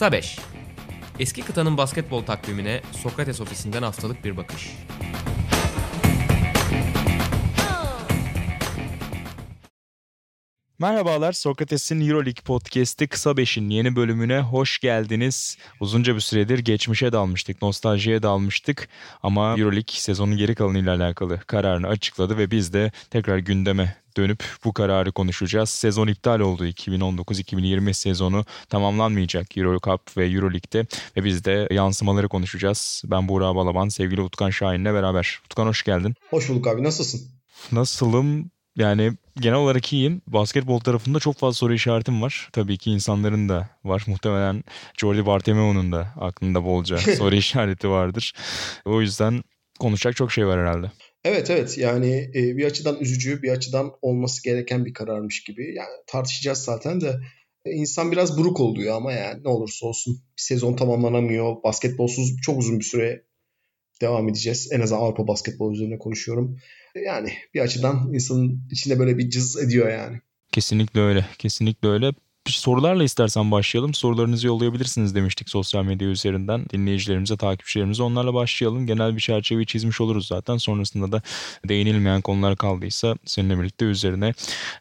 Kısa 5 Eski kıtanın basketbol takvimine Sokrates ofisinden haftalık bir bakış. Merhabalar, Sokrates'in Euroleague Podcast'i Kısa Beş'in yeni bölümüne hoş geldiniz. Uzunca bir süredir geçmişe dalmıştık, nostaljiye dalmıştık ama Euroleague sezonun geri kalanıyla alakalı kararını açıkladı ve biz de tekrar gündeme dönüp bu kararı konuşacağız. Sezon iptal oldu. 2019-2020 sezonu tamamlanmayacak Euro Cup ve Euroleague'de ve biz de yansımaları konuşacağız. Ben Buğra Balaban, sevgili Utkan Şahin'le beraber. Utkan hoş geldin. Hoş bulduk abi, nasılsın? Nasılım? Yani genel olarak iyiyim. Basketbol tarafında çok fazla soru işaretim var. Tabii ki insanların da var. Muhtemelen Jordi Bartomeu'nun da aklında bolca soru işareti vardır. O yüzden konuşacak çok şey var herhalde. Evet evet yani e, bir açıdan üzücü bir açıdan olması gereken bir kararmış gibi. Yani tartışacağız zaten de e, insan biraz buruk oluyor ama yani ne olursa olsun bir sezon tamamlanamıyor. Basketbolsuz çok uzun bir süre devam edeceğiz. En azından Avrupa basketbol üzerine konuşuyorum. Yani bir açıdan insanın içinde böyle bir cız ediyor yani. Kesinlikle öyle. Kesinlikle öyle sorularla istersen başlayalım. Sorularınızı yollayabilirsiniz demiştik sosyal medya üzerinden. Dinleyicilerimize, takipçilerimize onlarla başlayalım. Genel bir çerçeveyi çizmiş oluruz zaten. Sonrasında da değinilmeyen konular kaldıysa seninle birlikte üzerine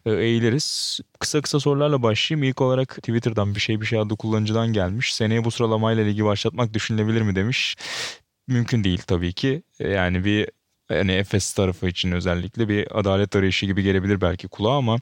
e, eğiliriz. Kısa kısa sorularla başlayayım. İlk olarak Twitter'dan bir şey bir şey adlı kullanıcıdan gelmiş. Seneye bu sıralamayla ligi başlatmak düşünülebilir mi demiş mümkün değil tabii ki. E, yani bir yani Efes tarafı için özellikle bir adalet arayışı gibi gelebilir belki kulağa ama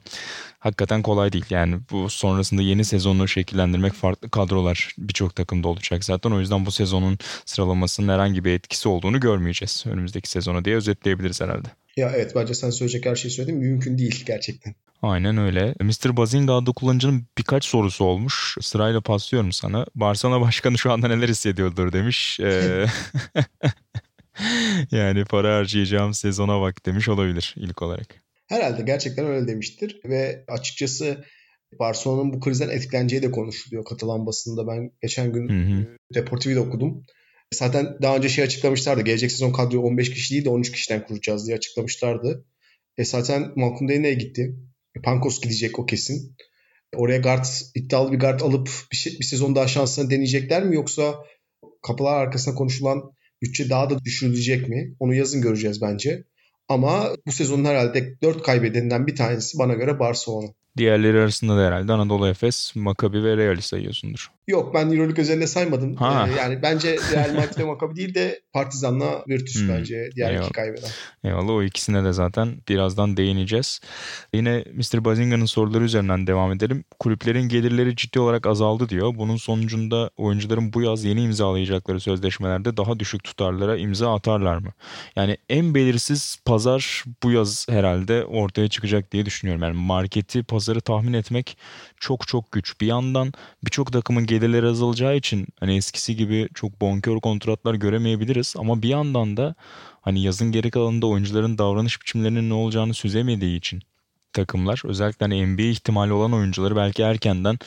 hakikaten kolay değil. Yani bu sonrasında yeni sezonu şekillendirmek farklı kadrolar birçok takımda olacak zaten. O yüzden bu sezonun sıralamasının herhangi bir etkisi olduğunu görmeyeceğiz önümüzdeki sezonu diye özetleyebiliriz herhalde. Ya evet bence sen söyleyecek her şeyi söyledin. Mümkün değil gerçekten. Aynen öyle. Mr. Bazinga adlı kullanıcının birkaç sorusu olmuş. Sırayla paslıyorum sana. Barcelona başkanı şu anda neler hissediyordur demiş. Yani para harcayacağım sezona bak demiş olabilir ilk olarak. Herhalde gerçekten öyle demiştir ve açıkçası Barcelona'nın bu krizden etkileneceği de konuşuluyor katılan basında. Ben geçen gün hı hı. Deportivo'da okudum. Zaten daha önce şey açıklamışlardı. Gelecek sezon kadroyu 15 kişi değil de 13 kişiden kuracağız diye açıklamışlardı. E zaten Malcolm Delaney gitti. E, Pankos gidecek o kesin. Oraya guard, iddialı bir guard alıp bir, şey, bir sezon daha şansını deneyecekler mi yoksa kapılar arkasında konuşulan Bütçe daha da düşürülecek mi? Onu yazın göreceğiz bence. Ama bu sezonun herhalde 4 kaybedeninden bir tanesi bana göre Barcelona. Diğerleri arasında da herhalde Anadolu Efes, Maccabi ve Real'i sayıyorsundur. Yok ben Euroleague özelinde saymadım. Ha. Ee, yani bence Real Madrid ve Maccabi değil de Partizan'la Virtus hmm. bence diğer Eyvallah. iki kaybeden. Eyvallah o ikisine de zaten birazdan değineceğiz. Yine Mr. Bazinga'nın soruları üzerinden devam edelim. Kulüplerin gelirleri ciddi olarak azaldı diyor. Bunun sonucunda oyuncuların bu yaz yeni imzalayacakları sözleşmelerde daha düşük tutarlara imza atarlar mı? Yani en belirsiz pazar bu yaz herhalde ortaya çıkacak diye düşünüyorum. Yani marketi, pazarı tahmin etmek çok çok güç. Bir yandan birçok takımın gelirleri azalacağı için hani eskisi gibi çok bonkör kontratlar göremeyebiliriz ama bir yandan da hani yazın geri kalanında oyuncuların davranış biçimlerinin ne olacağını süzemediği için takımlar özellikle hani NBA ihtimali olan oyuncuları belki erkenden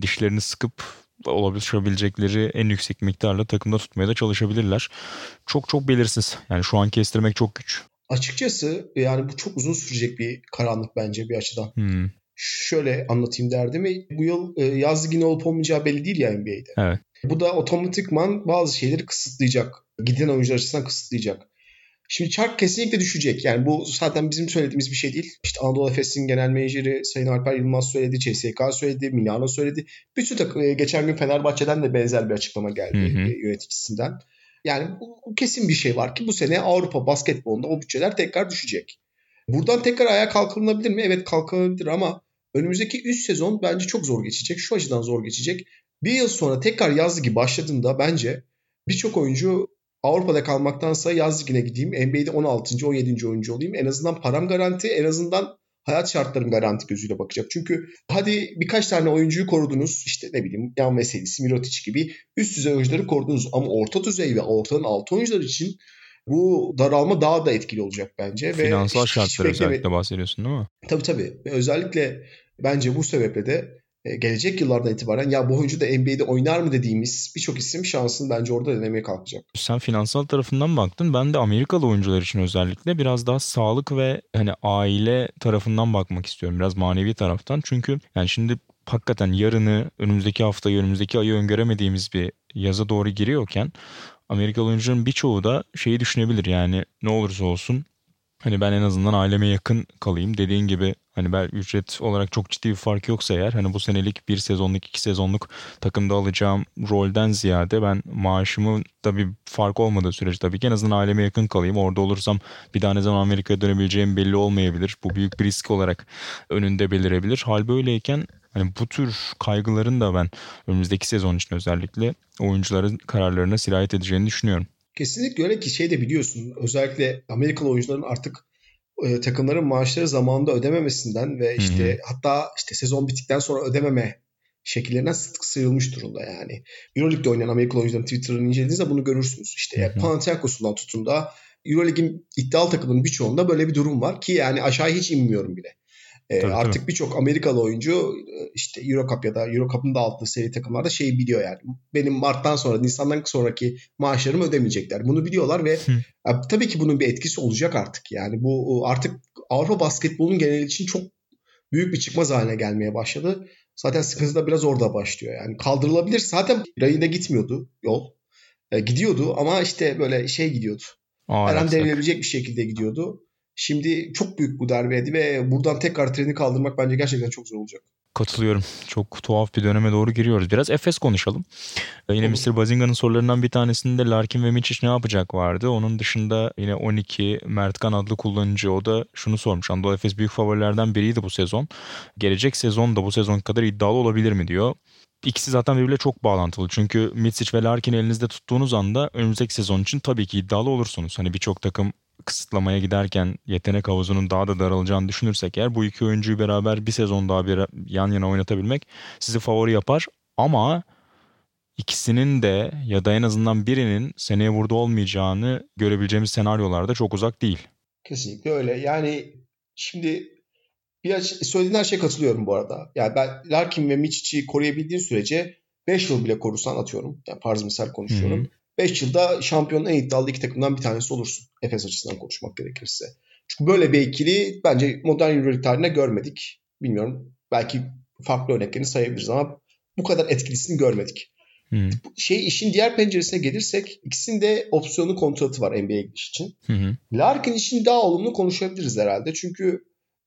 dişlerini sıkıp olabilecekleri en yüksek miktarla takımda tutmaya da çalışabilirler. Çok çok belirsiz. Yani şu an kestirmek çok güç. Açıkçası yani bu çok uzun sürecek bir karanlık bence bir açıdan. Hmm şöyle anlatayım derdimi. Bu yıl e, yaz ligi olup olmayacağı belli değil ya NBA'de. Evet. Bu da otomatikman bazı şeyleri kısıtlayacak. Giden oyuncular açısından kısıtlayacak. Şimdi çark kesinlikle düşecek. Yani bu zaten bizim söylediğimiz bir şey değil. İşte Anadolu Efes'in genel menajeri Sayın Alper Yılmaz söyledi, CSK söyledi, Milano söyledi. Bütün takım, e, geçen gün Fenerbahçe'den de benzer bir açıklama geldi hı hı. E, yöneticisinden. Yani bu, kesin bir şey var ki bu sene Avrupa basketbolunda o bütçeler tekrar düşecek. Buradan tekrar ayağa kalkılabilir mi? Evet kalkılabilir ama önümüzdeki 3 sezon bence çok zor geçecek. Şu açıdan zor geçecek. Bir yıl sonra tekrar yaz ligi başladığında bence birçok oyuncu Avrupa'da kalmaktansa yaz ligine gideyim. NBA'de 16. 17. oyuncu olayım. En azından param garanti, en azından hayat şartlarım garanti gözüyle bakacak. Çünkü hadi birkaç tane oyuncuyu korudunuz. İşte ne bileyim Yan Veselis, Mirotic gibi üst düzey oyuncuları korudunuz. Ama orta düzey ve ortanın altı oyuncular için bu daralma daha da etkili olacak bence. Finansal ve şartlar özellikle bahsediyorsun değil mi? Tabii tabii. Özellikle bence bu sebeple de e, gelecek yıllardan itibaren ya bu oyuncu da NBA'de oynar mı dediğimiz birçok isim şansını bence orada denemeye kalkacak. Sen finansal tarafından baktın. Ben de Amerikalı oyuncular için özellikle biraz daha sağlık ve hani aile tarafından bakmak istiyorum. Biraz manevi taraftan. Çünkü yani şimdi hakikaten yarını, önümüzdeki haftayı, önümüzdeki ayı öngöremediğimiz bir yaza doğru giriyorken Amerikalı oyuncuların birçoğu da şeyi düşünebilir yani ne olursa olsun Hani ben en azından aileme yakın kalayım. Dediğin gibi hani ben ücret olarak çok ciddi bir fark yoksa eğer hani bu senelik bir sezonluk iki sezonluk takımda alacağım rolden ziyade ben maaşımı da bir fark olmadığı sürece tabii ki en azından aileme yakın kalayım. Orada olursam bir daha ne zaman Amerika'ya dönebileceğim belli olmayabilir. Bu büyük bir risk olarak önünde belirebilir. Hal böyleyken hani bu tür kaygıların da ben önümüzdeki sezon için özellikle oyuncuların kararlarına sirayet edeceğini düşünüyorum. Kesinlikle öyle ki şey de biliyorsun özellikle Amerikalı oyuncuların artık e, takımların maaşları zamanında ödememesinden ve işte Hı-hı. hatta işte sezon bittikten sonra ödememe şekillerinden sık sıyrılmış durumda yani. Euroleague'de oynayan Amerikalı oyuncuların Twitter'ını incelediğinizde bunu görürsünüz. İşte Panathinaikos'undan tutun da Euroleague'in iddialı takımının birçoğunda böyle bir durum var ki yani aşağı hiç inmiyorum bile. E, tabii, artık birçok Amerikalı oyuncu e, işte Eurocup ya da Eurocup'ın da aldığı seri takımlarda şeyi biliyor yani. Benim Mart'tan sonra, Nisan'dan sonraki maaşlarımı ödemeyecekler. Bunu biliyorlar ve e, tabii ki bunun bir etkisi olacak artık. Yani bu artık Avrupa basketbolunun genel için çok büyük bir çıkmaz haline gelmeye başladı. Zaten sıkıntı da biraz orada başlıyor. Yani kaldırılabilir. Zaten rayında gitmiyordu yol. E, gidiyordu ama işte böyle şey gidiyordu. Her an devrilebilecek bir şekilde gidiyordu. Şimdi çok büyük bu darbeydi ve buradan tekrar treni kaldırmak bence gerçekten çok zor olacak. Katılıyorum. Çok tuhaf bir döneme doğru giriyoruz. Biraz Efes konuşalım. Ee, yine Mr. Bazinga'nın sorularından bir tanesinde Larkin ve Miçic ne yapacak vardı. Onun dışında yine 12 Mertkan adlı kullanıcı o da şunu sormuş. Anadolu Efes büyük favorilerden biriydi bu sezon. Gelecek sezon da bu sezon kadar iddialı olabilir mi diyor. İkisi zaten birbiriyle çok bağlantılı. Çünkü Mitsic ve Larkin elinizde tuttuğunuz anda önümüzdeki sezon için tabii ki iddialı olursunuz. Hani birçok takım kısıtlamaya giderken yetenek havuzunun daha da daralacağını düşünürsek eğer bu iki oyuncuyu beraber bir sezon daha bir yan yana oynatabilmek sizi favori yapar ama ikisinin de ya da en azından birinin seneye burada olmayacağını görebileceğimiz senaryolarda çok uzak değil. Kesinlikle öyle. Yani şimdi bir söylediğin her şeye katılıyorum bu arada. Yani ben Larkin ve Miçic'i koruyabildiğin sürece 5 yıl bile korusan atıyorum. Yani farz misal konuşuyorum. Hı hı. 5 yılda şampiyonun en iddialı iki takımdan bir tanesi olursun. Efes açısından konuşmak gerekirse. Çünkü böyle bir ikili bence modern Euroleague tarihinde görmedik. Bilmiyorum. Belki farklı örneklerini sayabiliriz ama bu kadar etkilisini görmedik. Hmm. Şey işin diğer penceresine gelirsek ikisinin de opsiyonu kontratı var NBA gidiş için. Hmm. Larkin için daha olumlu konuşabiliriz herhalde. Çünkü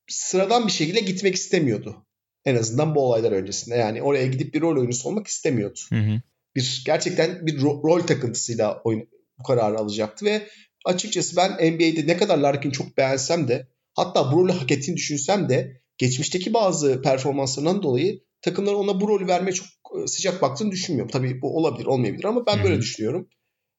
sıradan bir şekilde gitmek istemiyordu. En azından bu olaylar öncesinde. Yani oraya gidip bir rol oyuncusu olmak istemiyordu. Hı bir gerçekten bir ro- rol takıntısıyla oyun, bu kararı alacaktı ve açıkçası ben NBA'de ne kadar Larkin çok beğensem de hatta bu rolü hak ettiğini düşünsem de geçmişteki bazı performanslarından dolayı takımların ona bu rolü vermeye çok e, sıcak baktığını düşünmüyorum. Tabii bu olabilir olmayabilir ama ben Hı-hı. böyle düşünüyorum.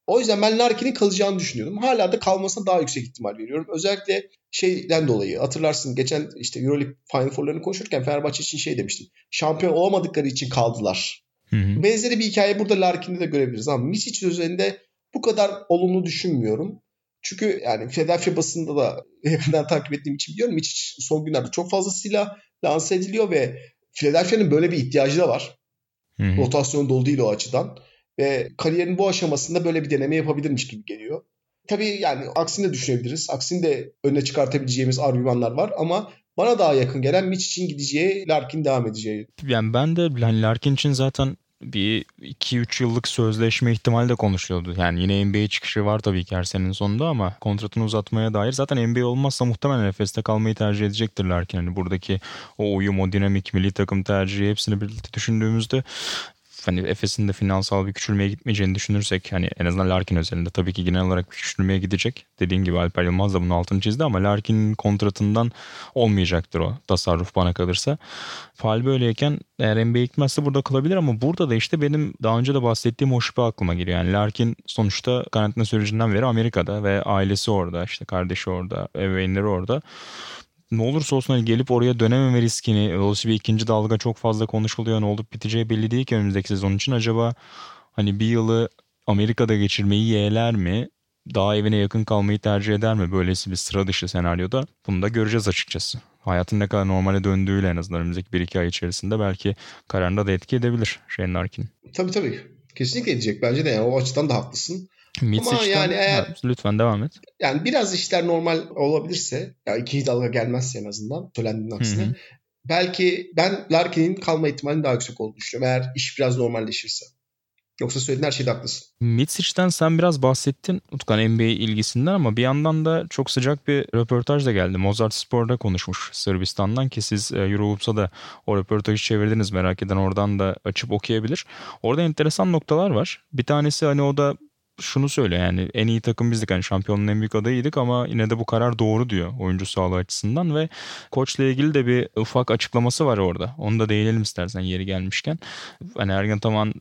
O yüzden ben Larkin'in kalacağını düşünüyordum. Hala da kalmasına daha yüksek ihtimal veriyorum. Özellikle şeyden dolayı hatırlarsın geçen işte Euroleague Final Four'larını konuşurken Fenerbahçe için şey demiştim. Şampiyon olamadıkları için kaldılar Hı hı. Benzeri bir hikaye burada Larkin'de de görebiliriz ama Micic üzerinde bu kadar olumlu düşünmüyorum. Çünkü yani Philadelphia basında da yakından takip ettiğim için biliyorum Micic son günlerde çok fazlasıyla lanse ediliyor ve Philadelphia'nın böyle bir ihtiyacı da var. Hı hı. Rotasyon dolu değil o açıdan. Ve kariyerin bu aşamasında böyle bir deneme yapabilirmiş gibi geliyor. Tabii yani aksini de düşünebiliriz. Aksini de önüne çıkartabileceğimiz argümanlar var ama bana daha yakın gelen Mitch için gideceği, Larkin devam edeceği. Yani ben de hani Larkin için zaten bir 2-3 yıllık sözleşme ihtimali de konuşuluyordu. Yani yine NBA çıkışı var tabii ki her senenin sonunda ama kontratını uzatmaya dair zaten NBA olmazsa muhtemelen Efes'te kalmayı tercih edecektir Larkin. Hani buradaki o uyum, o dinamik, milli takım tercihi hepsini birlikte düşündüğümüzde hani Efes'in de finansal bir küçülmeye gitmeyeceğini düşünürsek hani en azından Larkin özelinde tabii ki genel olarak bir küçülmeye gidecek. Dediğin gibi Alper Yılmaz da bunun altını çizdi ama Larkin'in kontratından olmayacaktır o tasarruf bana kalırsa. Fal böyleyken eğer NBA gitmezse burada kalabilir ama burada da işte benim daha önce de bahsettiğim o şüphe aklıma geliyor. Yani Larkin sonuçta karantina sürecinden beri Amerika'da ve ailesi orada işte kardeşi orada, ebeveynleri orada ne olursa olsun hani gelip oraya dönememe riskini dolayısıyla bir ikinci dalga çok fazla konuşuluyor. Ne olup biteceği belli değil ki önümüzdeki sezon için. Acaba hani bir yılı Amerika'da geçirmeyi yeğler mi? Daha evine yakın kalmayı tercih eder mi? Böylesi bir sıra dışı senaryoda. Bunu da göreceğiz açıkçası. Hayatın ne kadar normale döndüğüyle en azından önümüzdeki bir iki ay içerisinde belki kararında da etki edebilir Shane Larkin. Tabii tabii. Kesinlikle edecek bence de. Yani o açıdan da haklısın. Ama yani eğer lütfen devam et. Yani biraz işler normal olabilirse ya ikinci dalga gelmezse en azından söylendiğinin aksine Hı-hı. belki ben Larkin'in kalma ihtimalinin daha yüksek olduğunu düşünüyorum. Eğer iş biraz normalleşirse. Yoksa söylediğin her şeyde haklısın. Mitsic'den sen biraz bahsettin Utkan NBA ilgisinden ama bir yandan da çok sıcak bir röportaj da geldi. Mozart Spor'da konuşmuş Sırbistan'dan ki siz e, Eurohoops'a da o röportajı çevirdiniz merak eden oradan da açıp okuyabilir. Orada enteresan noktalar var. Bir tanesi hani o da şunu söylüyor yani en iyi takım bizdik hani şampiyonun en büyük adayıydık ama yine de bu karar doğru diyor oyuncu sağlığı açısından ve koçla ilgili de bir ufak açıklaması var orada. Onu da değinelim istersen yeri gelmişken. Hani Ergen Taman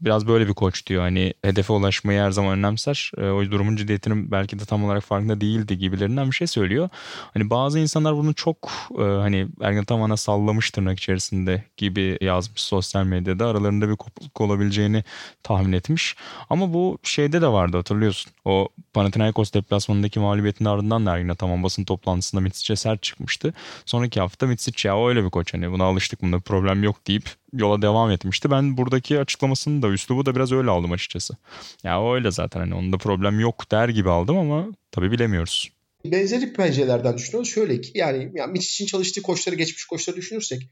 biraz böyle bir koç diyor. Hani hedefe ulaşmayı her zaman önemser. E, o durumun ciddiyetinin belki de tam olarak farkında değildi gibilerinden bir şey söylüyor. Hani bazı insanlar bunu çok e, hani Ergen Taman'a sallamış tırnak içerisinde gibi yazmış sosyal medyada. Aralarında bir kopukluk olabileceğini tahmin etmiş. Ama bu şeyde de vardı hatırlıyorsun. O Panathinaikos deplasmanındaki mağlubiyetin ardından da Ergen Taman basın toplantısında Mitsic'e sert çıkmıştı. Sonraki hafta Mitsic ya öyle bir koç hani buna alıştık bunda problem yok deyip yola devam etmişti. Ben buradaki açıklamasını da üslubu da biraz öyle aldım açıkçası. Ya öyle zaten hani onda problem yok der gibi aldım ama tabii bilemiyoruz. Benzeri pencerelerden düşünüyoruz. Şöyle ki yani, yani Mitch için çalıştığı koçları geçmiş koçları düşünürsek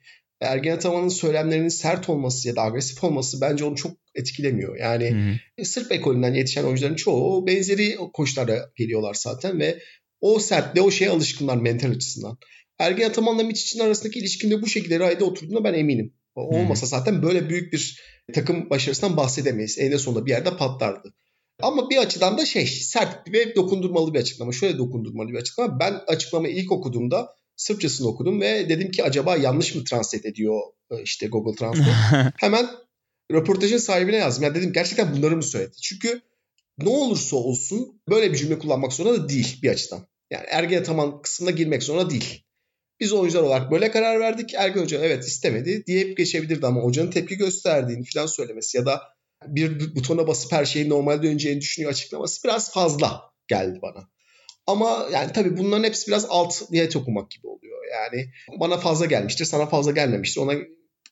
Ergen Ataman'ın söylemlerinin sert olması ya da agresif olması bence onu çok etkilemiyor. Yani hı hı. sırf ekolünden yetişen oyuncuların çoğu benzeri koçlara geliyorlar zaten ve o sertliğe o şeye alışkınlar mental açısından. Ergen Ataman'la Mitch için arasındaki ilişkinde bu şekilde rayda oturduğuna ben eminim. Olmasa zaten böyle büyük bir takım başarısından bahsedemeyiz. Eninde sonunda bir yerde patlardı. Ama bir açıdan da şey sert ve dokundurmalı bir açıklama. Şöyle dokundurmalı bir açıklama. Ben açıklamayı ilk okuduğumda Sırpçasını okudum ve dedim ki acaba yanlış mı translate ediyor e, işte Google Translate. Hemen röportajın sahibine yazdım. Yani dedim gerçekten bunları mı söyledi? Çünkü ne olursa olsun böyle bir cümle kullanmak zorunda da değil bir açıdan. Yani Ergen Ataman kısmına girmek zorunda değil. Biz oyuncular olarak böyle karar verdik. Ergen Hoca evet istemedi diye geçebilirdi ama hocanın tepki gösterdiğini falan söylemesi ya da bir butona basıp her şeyin normal döneceğini düşünüyor açıklaması biraz fazla geldi bana. Ama yani tabii bunların hepsi biraz alt niyet okumak gibi oluyor. Yani bana fazla gelmiştir, sana fazla gelmemiştir. Ona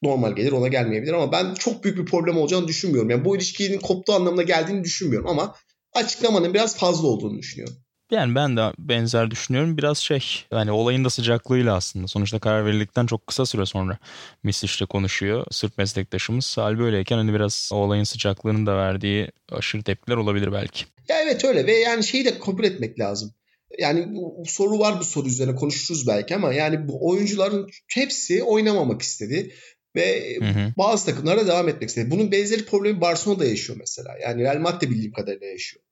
normal gelir, ona gelmeyebilir ama ben çok büyük bir problem olacağını düşünmüyorum. Yani bu ilişkinin koptuğu anlamına geldiğini düşünmüyorum ama açıklamanın biraz fazla olduğunu düşünüyorum. Yani ben de benzer düşünüyorum. Biraz şey yani olayın da sıcaklığıyla aslında. Sonuçta karar verildikten çok kısa süre sonra Misic'le konuşuyor. Sırp meslektaşımız. Hal böyleyken hani biraz olayın sıcaklığının da verdiği aşırı tepkiler olabilir belki. Ya evet öyle ve yani şeyi de kabul etmek lazım. Yani bu soru var bu soru üzerine konuşuruz belki ama yani bu oyuncuların hepsi oynamamak istedi ve hı hı. bazı takımlara devam etmek istedi. Bunun benzeri problemi Barcelona'da yaşıyor mesela. Yani Real Madrid bildiğim kadarıyla yaşıyor.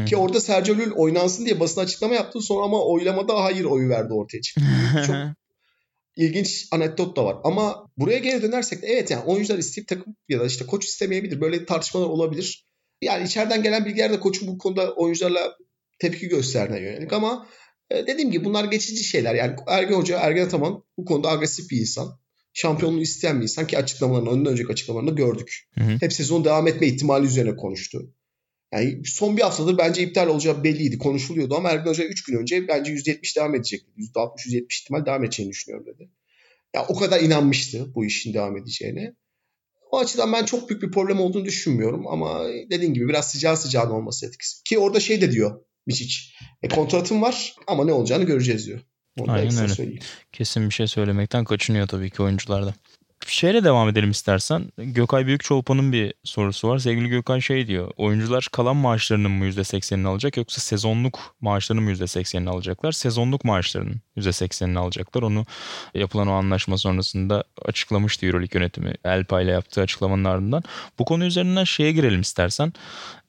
Hı. Ki orada Sergio Llull oynansın diye basın açıklama yaptı sonra ama oylamada hayır oyu verdi ortaya çıktı. Çok ilginç anekdot da var. Ama buraya geri dönersek de evet yani oyuncular isteyip takım ya da işte koç istemeyebilir. Böyle tartışmalar olabilir. Yani içeriden gelen bilgiler de koçun bu konuda oyuncularla tepki gösterdiğine yönelik ama e, dediğim gibi bunlar geçici şeyler. Yani Ergen Hoca, Ergen Ataman bu konuda agresif bir insan. Şampiyonluğu isteyen bir insan ki açıklamalarını, ondan önceki açıklamalarını gördük. Hı hı. Hep sezon devam etme ihtimali üzerine konuştu. Yani son bir haftadır bence iptal olacağı belliydi. Konuşuluyordu ama Ergin Hoca 3 gün önce bence %70 devam edecek. %60-%70 ihtimal devam edeceğini düşünüyorum dedi. Ya o kadar inanmıştı bu işin devam edeceğine. O açıdan ben çok büyük bir problem olduğunu düşünmüyorum ama dediğim gibi biraz sıcağı sıcağın olması etkisi. Ki orada şey de diyor Miçic. E, kontratım var ama ne olacağını göreceğiz diyor. Onu Aynen öyle. Söyleyeyim. Kesin bir şey söylemekten kaçınıyor tabii ki oyuncularda. Şeyle devam edelim istersen. Gökay Büyükçolpan'ın bir sorusu var. Sevgili Gökay şey diyor. Oyuncular kalan maaşlarının mı %80'ini alacak yoksa sezonluk maaşlarının mı %80'ini alacaklar? Sezonluk maaşlarının %80'ini alacaklar. Onu yapılan o anlaşma sonrasında açıklamıştı Euroleague yönetimi. Elpa ile yaptığı açıklamanın ardından. Bu konu üzerinden şeye girelim istersen.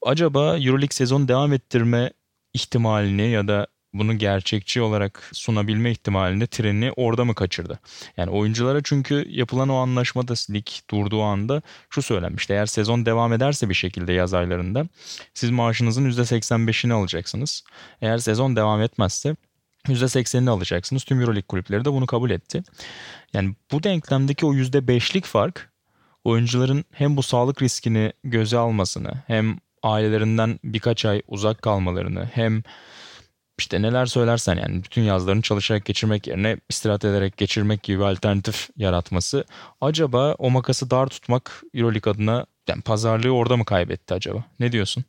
Acaba Euroleague sezon devam ettirme ihtimalini ya da bunu gerçekçi olarak sunabilme ihtimalini treni orada mı kaçırdı? Yani oyunculara çünkü yapılan o anlaşmada lig durduğu anda şu söylenmişti. Eğer sezon devam ederse bir şekilde yaz aylarında siz maaşınızın %85'ini alacaksınız. Eğer sezon devam etmezse %80'ini alacaksınız. Tüm Euroleague kulüpleri de bunu kabul etti. Yani bu denklemdeki o %5'lik fark oyuncuların hem bu sağlık riskini göze almasını hem ailelerinden birkaç ay uzak kalmalarını hem işte neler söylersen yani bütün yazlarını çalışarak geçirmek yerine istirahat ederek geçirmek gibi bir alternatif yaratması. Acaba o makası dar tutmak Euroleague adına yani pazarlığı orada mı kaybetti acaba? Ne diyorsun?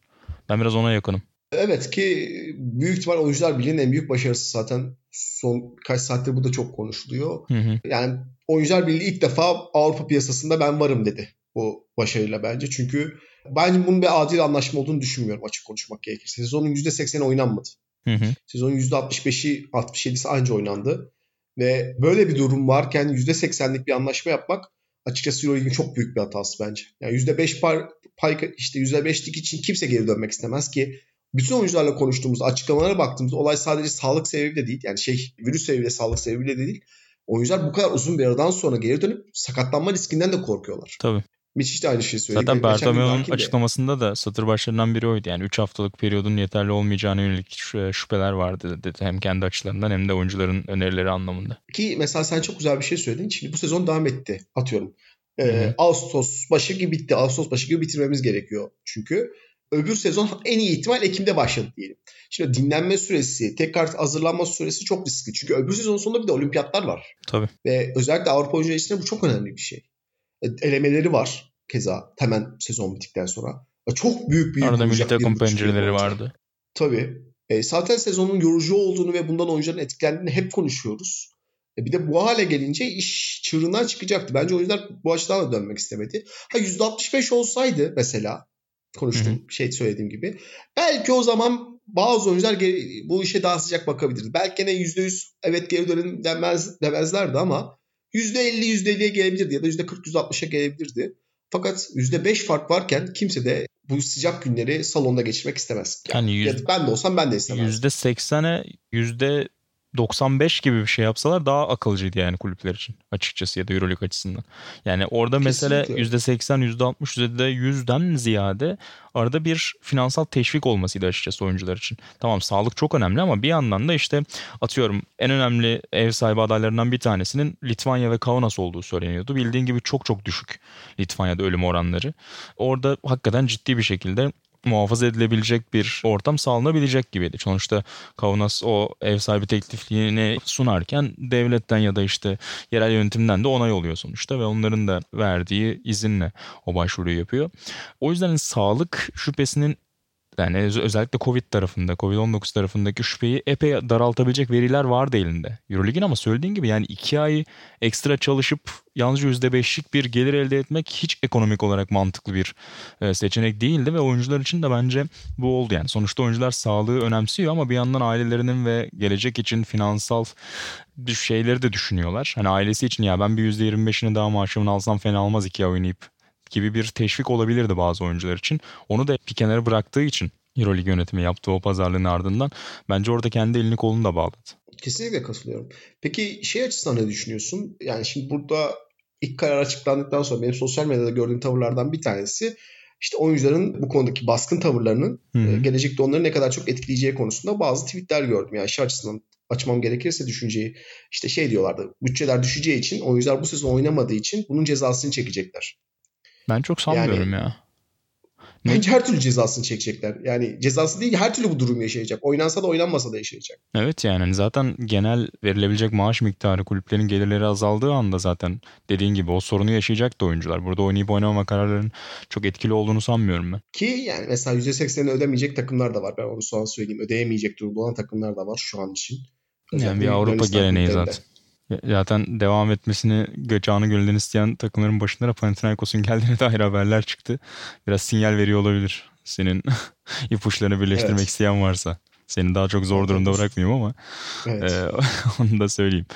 Ben biraz ona yakınım. Evet ki büyük ihtimal oyuncular birliğinin en büyük başarısı zaten son kaç saattir bu da çok konuşuluyor. Hı hı. Yani oyuncular birliği ilk defa Avrupa piyasasında ben varım dedi bu başarıyla bence. Çünkü bence bunun bir adil anlaşma olduğunu düşünmüyorum açık konuşmak gerekirse. Sezonun %80'i oynanmadı. Hı hı. Sezonun %65'i 67'si anca oynandı. Ve böyle bir durum varken %80'lik bir anlaşma yapmak açıkçası Euroleague'in çok büyük bir hatası bence. Yani %5 pay, pay işte %5'lik için kimse geri dönmek istemez ki bütün oyuncularla konuştuğumuz açıklamalara baktığımızda olay sadece sağlık sebebiyle değil. Yani şey virüs sebebiyle sağlık sebebiyle de değil. Oyuncular bu kadar uzun bir aradan sonra geri dönüp sakatlanma riskinden de korkuyorlar. Tabii. Mitch de aynı şeyi söyledi. Zaten Hakim de- açıklamasında da satır başlarından biri oydu. Yani 3 haftalık periyodun yeterli olmayacağına yönelik şü- şüpheler vardı dedi. Hem kendi açılarından hem de oyuncuların önerileri anlamında. Ki mesela sen çok güzel bir şey söyledin. Şimdi bu sezon devam etti. Atıyorum. Ee. Ağustos başı gibi bitti. Ağustos başı gibi bitirmemiz gerekiyor. Çünkü öbür sezon en iyi ihtimal Ekim'de başladı diyelim. Şimdi dinlenme süresi, tekrar hazırlanma süresi çok riskli. Çünkü öbür sezon sonunda bir de olimpiyatlar var. Tabii. Ve özellikle Avrupa oyuncuları için bu çok önemli bir şey. E, Elemeleri var keza hemen sezon bittikten sonra. E, Çok büyük bir Arada milli takım pencereleri vardı. Tabii. E, zaten sezonun yorucu olduğunu ve bundan oyuncuların etkilendiğini hep konuşuyoruz. E, bir de bu hale gelince iş çığırından çıkacaktı. Bence oyuncular bu açıdan da dönmek istemedi. Ha %65 olsaydı mesela konuştuğum şey söylediğim gibi. Belki o zaman bazı oyuncular geri- bu işe daha sıcak bakabilirdi. Belki gene %100 evet geri dönelim demez, demezlerdi ama %50 %50'ye gelebilirdi ya da %40 %60'a gelebilirdi. Fakat %5 fark varken kimse de bu sıcak günleri salonda geçirmek istemez. Yani Ya yüz- ben de olsam ben de istemezdim. %80'e %95 gibi bir şey yapsalar daha akılcıydı yani kulüpler için açıkçası ya da Euroleague açısından. Yani orada mesele Kesinlikle. %80, %60, %100'den ziyade arada bir finansal teşvik olmasıydı açıkçası oyuncular için. Tamam sağlık çok önemli ama bir yandan da işte atıyorum en önemli ev sahibi adaylarından bir tanesinin Litvanya ve Kaunas olduğu söyleniyordu. Bildiğin gibi çok çok düşük Litvanya'da ölüm oranları. Orada hakikaten ciddi bir şekilde muhafaza edilebilecek bir ortam sağlanabilecek gibiydi. Sonuçta Kaunas o ev sahibi teklifliğini sunarken devletten ya da işte yerel yönetimden de onay oluyor sonuçta ve onların da verdiği izinle o başvuruyu yapıyor. O yüzden sağlık şüphesinin yani öz- özellikle Covid tarafında, Covid-19 tarafındaki şüpheyi epey daraltabilecek veriler vardı elinde. Euroleague'in ama söylediğin gibi yani iki ay ekstra çalışıp yalnızca %5'lik bir gelir elde etmek hiç ekonomik olarak mantıklı bir e, seçenek değildi ve oyuncular için de bence bu oldu yani. Sonuçta oyuncular sağlığı önemsiyor ama bir yandan ailelerinin ve gelecek için finansal şeyleri de düşünüyorlar. Hani ailesi için ya ben bir %25'ini daha maaşımın alsam fena olmaz iki ay oynayıp gibi bir teşvik olabilirdi bazı oyuncular için. Onu da bir kenara bıraktığı için Euroleague yönetimi yaptığı o pazarlığın ardından bence orada kendi elini kolunu da bağladı. Kesinlikle katılıyorum. Peki şey açısından ne düşünüyorsun? Yani şimdi burada ilk karar açıklandıktan sonra benim sosyal medyada gördüğüm tavırlardan bir tanesi işte oyuncuların bu konudaki baskın tavırlarının Hı hı. e, gelecekte onları ne kadar çok etkileyeceği konusunda bazı tweetler gördüm. Yani şey açısından açmam gerekirse düşünceyi işte şey diyorlardı. Bütçeler düşeceği için oyuncular bu sezon oynamadığı için bunun cezasını çekecekler. Ben çok sanmıyorum ya. Ne? Bence her türlü cezasını çekecekler. Yani cezası değil her türlü bu durum yaşayacak. Oynansa da oynanmasa da yaşayacak. Evet yani hani zaten genel verilebilecek maaş miktarı kulüplerin gelirleri azaldığı anda zaten dediğin gibi o sorunu yaşayacak da oyuncular. Burada oynayıp oynamama kararlarının çok etkili olduğunu sanmıyorum ben. Ki yani mesela %80'ini ödemeyecek takımlar da var. Ben onu sonra söyleyeyim. Ödeyemeyecek durumda olan takımlar da var şu an için. Yani Özellikle bir Avrupa geleneği zaten. Zaten devam etmesini canı gönülden isteyen takımların başında da Panathinaikos'un geldiğine dair haberler çıktı. Biraz sinyal veriyor olabilir. Senin ipuçlarını birleştirmek Evet. isteyen varsa. Seni daha çok zor durumda bırakmayayım ama Evet. Ee, onu da söyleyeyim.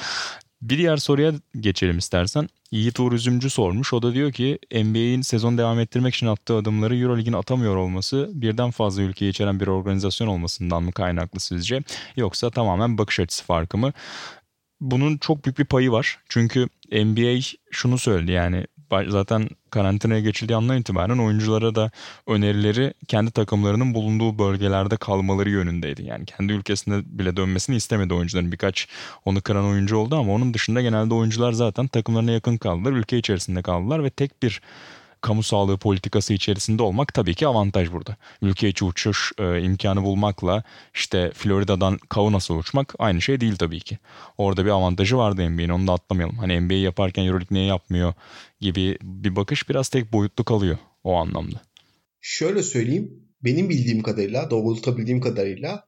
Bir diğer soruya geçelim istersen. Yiğit Uğur Üzümcü sormuş. O da diyor ki NBA'in sezon devam ettirmek için attığı adımları Euroleague'in atamıyor olması birden fazla ülkeyi içeren bir organizasyon olmasından mı kaynaklı sizce? Yoksa tamamen bakış açısı farkı mı? Bunun çok büyük bir payı var. Çünkü NBA şunu söyledi yani zaten karantinaya geçildiği andan itibaren oyunculara da önerileri kendi takımlarının bulunduğu bölgelerde kalmaları yönündeydi. Yani kendi ülkesinde bile dönmesini istemedi oyuncuların. Birkaç onu kıran oyuncu oldu ama onun dışında genelde oyuncular zaten takımlarına yakın kaldılar. Ülke içerisinde kaldılar ve tek bir kamu sağlığı politikası içerisinde olmak tabii ki avantaj burada. Ülke içi uçuş e, imkanı bulmakla işte Florida'dan Kaunas'a uçmak aynı şey değil tabii ki. Orada bir avantajı vardı NBA'nin onu da atlamayalım. Hani NBA yaparken Euroleague niye yapmıyor gibi bir bakış biraz tek boyutlu kalıyor o anlamda. Şöyle söyleyeyim. benim bildiğim kadarıyla, doğrultabildiğim kadarıyla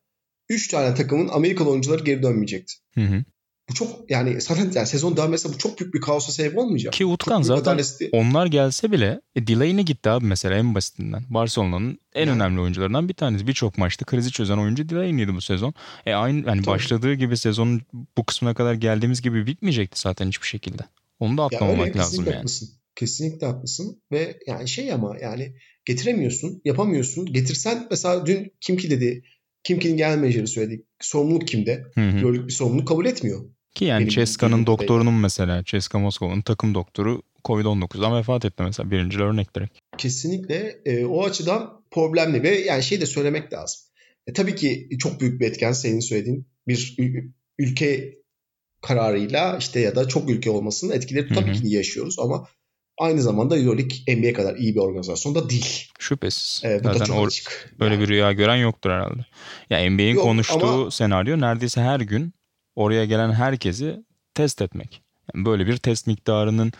3 tane takımın Amerikalı oyuncuları geri dönmeyecekti. Hı hı. Bu çok yani zaten yani sezon devam etse bu çok büyük bir kaosa sebep olmayacak. Ki Utkan Çok zaten adaletsizliği- onlar gelse bile e, Delaney gitti abi mesela en basitinden. Barcelona'nın en Yani. önemli oyuncularından bir tanesi. Birçok maçta krizi çözen oyuncu Delaney'di bu sezon. E aynı yani Tabii. başladığı gibi sezonun bu kısmına kadar geldiğimiz gibi bitmeyecekti zaten hiçbir şekilde. Onu da Ya atlamamak öyle, lazım kesinlikle yani. haklısın. Kesinlikle haklısın ve yani şey ama yani getiremiyorsun, yapamıyorsun. Getirsen mesela dün kim ki dedi, kim ki'nin genel menajeri söyledi. Sorumluluk kimde? Euroleague bir sorumluluk kabul etmiyor. Ki yani Ceska'nın doktorunun mesela Ceska Moskova'nın takım doktoru Covid-19'dan vefat etti mesela birinci örnek direkt. Kesinlikle e, o açıdan problemli ve yani şey de söylemek lazım. E, tabii ki çok büyük bir etken senin söylediğin bir ül- ülke kararıyla işte ya da çok ülke olmasının etkileri tabii hı. ki yaşıyoruz ama aynı zamanda Euroleague NBA kadar iyi bir organizasyon da değil. Şüphesiz. E, bu da Zaten çok or- açık. Böyle Yani bir rüya gören yoktur herhalde. Ya NBA'in Yok konuştuğu ama- senaryo neredeyse her gün oraya gelen herkesi test etmek. Yani böyle bir test miktarının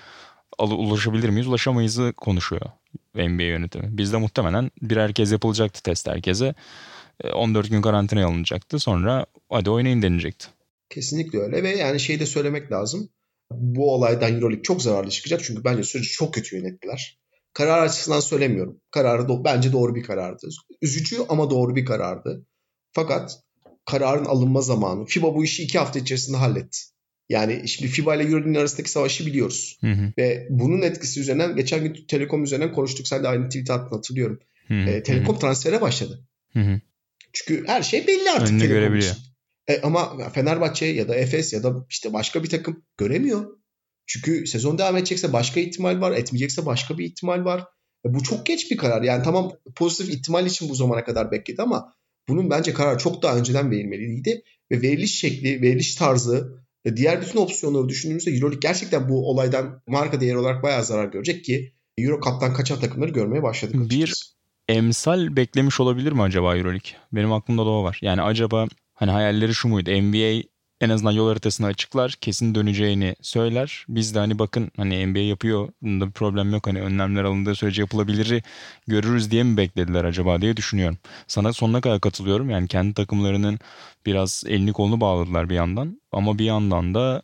ulaşabilir miyiz, ulaşamayızı konuşuyor NBA yönetimi. Bizde muhtemelen birer kez yapılacaktı test herkese. E, 14 gün karantinaya alınacaktı. Sonra hadi oynayın denilecekti. Kesinlikle öyle ve yani şey de söylemek lazım. Bu olaydan Euroleague çok zararlı çıkacak çünkü bence süreci çok kötü yönettiler. Karar açısından söylemiyorum. Kararı do- bence doğru bir karardı. Üzücü ama doğru bir karardı. Fakat kararın alınma zamanı. FIBA bu işi iki hafta içerisinde halletti. Yani şimdi FIBA ile Euroleague'nin arasındaki savaşı biliyoruz. Hı hı, Ve bunun etkisi üzerinden geçen gün Telekom üzerinden konuştuk. Sen de aynı tweet attın hatırlıyorum. hı hı, E, Telekom transfere başladı. hı hı. Çünkü her şey belli artık. Önünü görebiliyor. için. E, ama Fenerbahçe ya da Efes ya da işte başka bir takım göremiyor. Çünkü sezon devam edecekse başka ihtimal var. Etmeyecekse başka bir ihtimal var. E, bu çok geç bir karar. Yani tamam pozitif ihtimal için bu zamana kadar bekledi ama bunun bence karar çok daha önceden verilmeliydi. Ve veriliş şekli, veriliş tarzı diğer bütün opsiyonları düşündüğümüzde Euroleague gerçekten bu olaydan marka değeri olarak bayağı zarar görecek ki Euro Cup'tan kaçan takımları görmeye başladık. Bir- açıkçası. emsal beklemiş olabilir mi acaba Euroleague? Benim aklımda da o var. Yani acaba hani hayalleri şu muydu? NBA en azından yol haritasını açıklar, kesin döneceğini söyler. Biz de hani bakın hani NBA yapıyor, bunda bir problem yok. Hani önlemler alındığı sürece yapılabiliri görürüz diye mi beklediler acaba diye düşünüyorum. Sana sonuna kadar katılıyorum. Yani kendi takımlarının biraz elini kolunu bağladılar bir yandan. Ama bir yandan da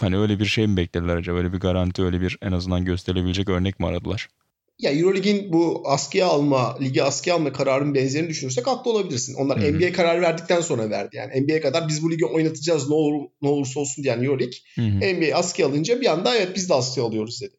hani öyle bir şey mi beklediler acaba? Öyle bir garanti, öyle bir en azından gösterilebilecek örnek mi aradılar? Ya Euroleague'in bu askıya alma, ligi askıya alma kararının benzerini düşünürsek haklı olabilirsin. Onlar Hı hı. NBA kararı verdikten sonra verdi. Yani NBA kadar biz bu ligi oynatacağız ne olur ne olursa olsun diyen Euroleague. NBA askıya alınca bir anda evet biz de askıya alıyoruz dedi.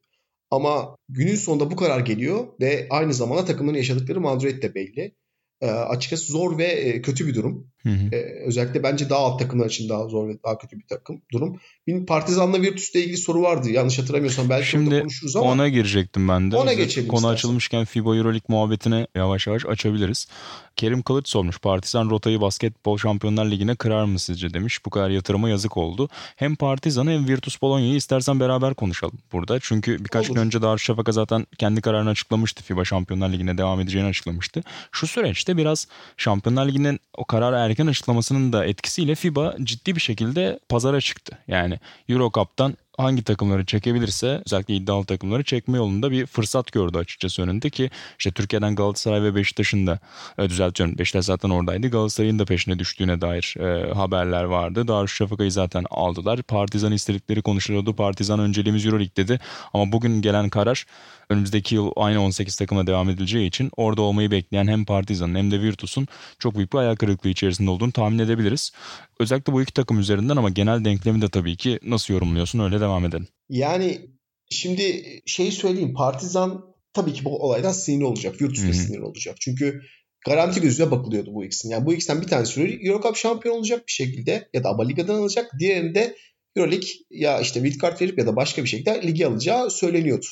Ama günün sonunda bu karar geliyor ve aynı zamanda takımların yaşadıkları mağduriyet de belli. Ee, açıkçası zor ve e, kötü bir durum. Hı hı. Ee, özellikle bence daha alt takımlar için daha zor ve daha kötü bir takım durum. Benim Partizan'la Virtus'la ilgili soru vardı. Yanlış hatırlamıyorsam belki Şimdi konuşuruz ama. Ona girecektim ben de. Ona Hazır geçelim Konu istersen. açılmışken FIBA Euroleague muhabbetine yavaş yavaş açabiliriz. Kerim Kılıç sormuş. Partizan rotayı basketbol şampiyonlar ligine kırar mı sizce demiş. Bu kadar yatırıma yazık oldu. Hem Partizan'ı hem Virtus Bolonya'yı istersen beraber konuşalım burada. Çünkü birkaç Olur. gün önce Darüşşafaka zaten kendi kararını açıklamıştı. FIBA Şampiyonlar Ligi'ne devam edeceğini açıklamıştı. Şu süreçte biraz Şampiyonlar Ligi'nin o kararı erken açıklamasının da etkisiyle FIBA ciddi bir şekilde pazara çıktı. Yani Euro Cup'tan hangi takımları çekebilirse özellikle iddialı takımları çekme yolunda bir fırsat gördü açıkçası önünde ki işte Türkiye'den Galatasaray ve Beşiktaş'ın da e, düzeltiyorum Beşiktaş zaten oradaydı Galatasaray'ın da peşine düştüğüne dair e, haberler vardı. Darüşşafaka'yı zaten aldılar. Partizan istedikleri konuşuluyordu. Partizan önceliğimiz Euroleague dedi ama bugün gelen karar önümüzdeki yıl aynı 18 takıma devam edileceği için orada olmayı bekleyen hem Partizan'ın hem de Virtus'un çok büyük bir ayak kırıklığı içerisinde olduğunu tahmin edebiliriz. Özellikle bu iki takım üzerinden ama genel denklemi de tabii ki nasıl yorumluyorsun öyle devam edelim. Yani şimdi şeyi söyleyeyim. Partizan tabii ki bu olaydan sinirli olacak. Da hı. sinirli olacak. Çünkü garanti gözüyle bakılıyordu bu ikisinin. Yani bu ikisinden bir tanesi Eurocup şampiyon olacak bir şekilde ya da ABA Liga'dan alacak. Diğerinde Euroleague ya işte wildcard verip ya da başka bir şekilde ligi alacağı söyleniyordu.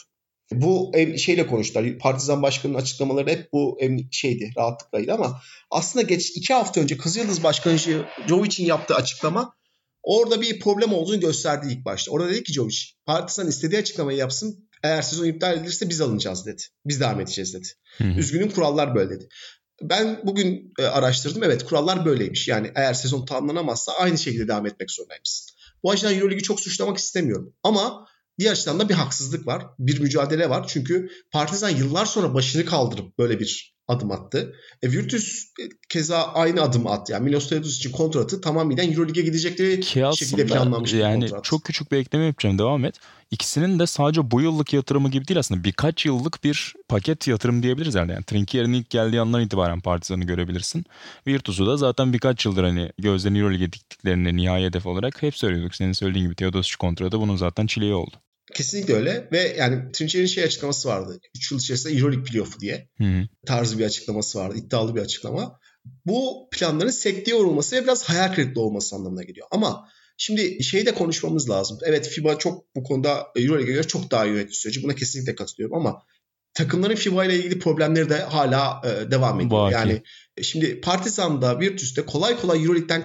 Bu şeyle konuştular. Partizan Başkanı'nın açıklamaları hep bu şeydi, rahatlıklaydı ama aslında geç iki hafta önce Kızıldız Başkanı Jovic'in yaptığı açıklama orada bir problem olduğunu gösterdi ilk başta. Orada dedi ki Jovic, Partizan istediği açıklamayı yapsın. Eğer sezon iptal edilirse biz alınacağız dedi. Biz devam edeceğiz dedi. Hı hı. Üzgünüm kurallar böyle dedi. Ben bugün e, araştırdım. Evet kurallar böyleymiş. Yani eğer sezon tamamlanamazsa aynı şekilde devam etmek zorundaymışsın. Bu açıdan Euroligi çok suçlamak istemiyorum. Ama diğer açıdan da bir haksızlık var. Bir mücadele var. Çünkü Partizan yıllar sonra başını kaldırıp böyle bir adım attı. E, Virtus keza aynı adım attı. Yani Milos Teodosic için kontratı tamamıyla Euroleague'e gidecekleri Ki şekilde planlanmış yani bir kontrat. çok küçük bir ekleme yapacağım devam et. İkisinin de sadece bu yıllık yatırımı gibi değil aslında birkaç yıllık bir paket yatırım diyebiliriz yani. yani Trinkier'in ilk geldiği andan itibaren Partizan'ı görebilirsin. Virtus'u da zaten birkaç yıldır hani gözlerini Euroleague'e diktiklerini nihai hedef olarak hep söylüyorduk. Senin söylediğin gibi Teodosic kontratı bunun zaten çileği oldu. Kesinlikle öyle ve yani Trincier'in şey açıklaması vardı. 3 yıl içerisinde Euroleague playoff'u diye Hı hı. tarzı bir açıklaması vardı. iddialı bir açıklama. Bu planların sekteye uğrulması ve biraz hayal kırıklığı olması anlamına geliyor. Ama şimdi şeyi de konuşmamız lazım. Evet FIBA çok bu konuda Euroleague'e göre çok daha iyi yönetiyor süreci. Buna kesinlikle katılıyorum ama takımların FIBA ile ilgili problemleri de hala e, devam ediyor. Baki. Yani şimdi Partizan'da, Virtus'te kolay kolay Euroleague'den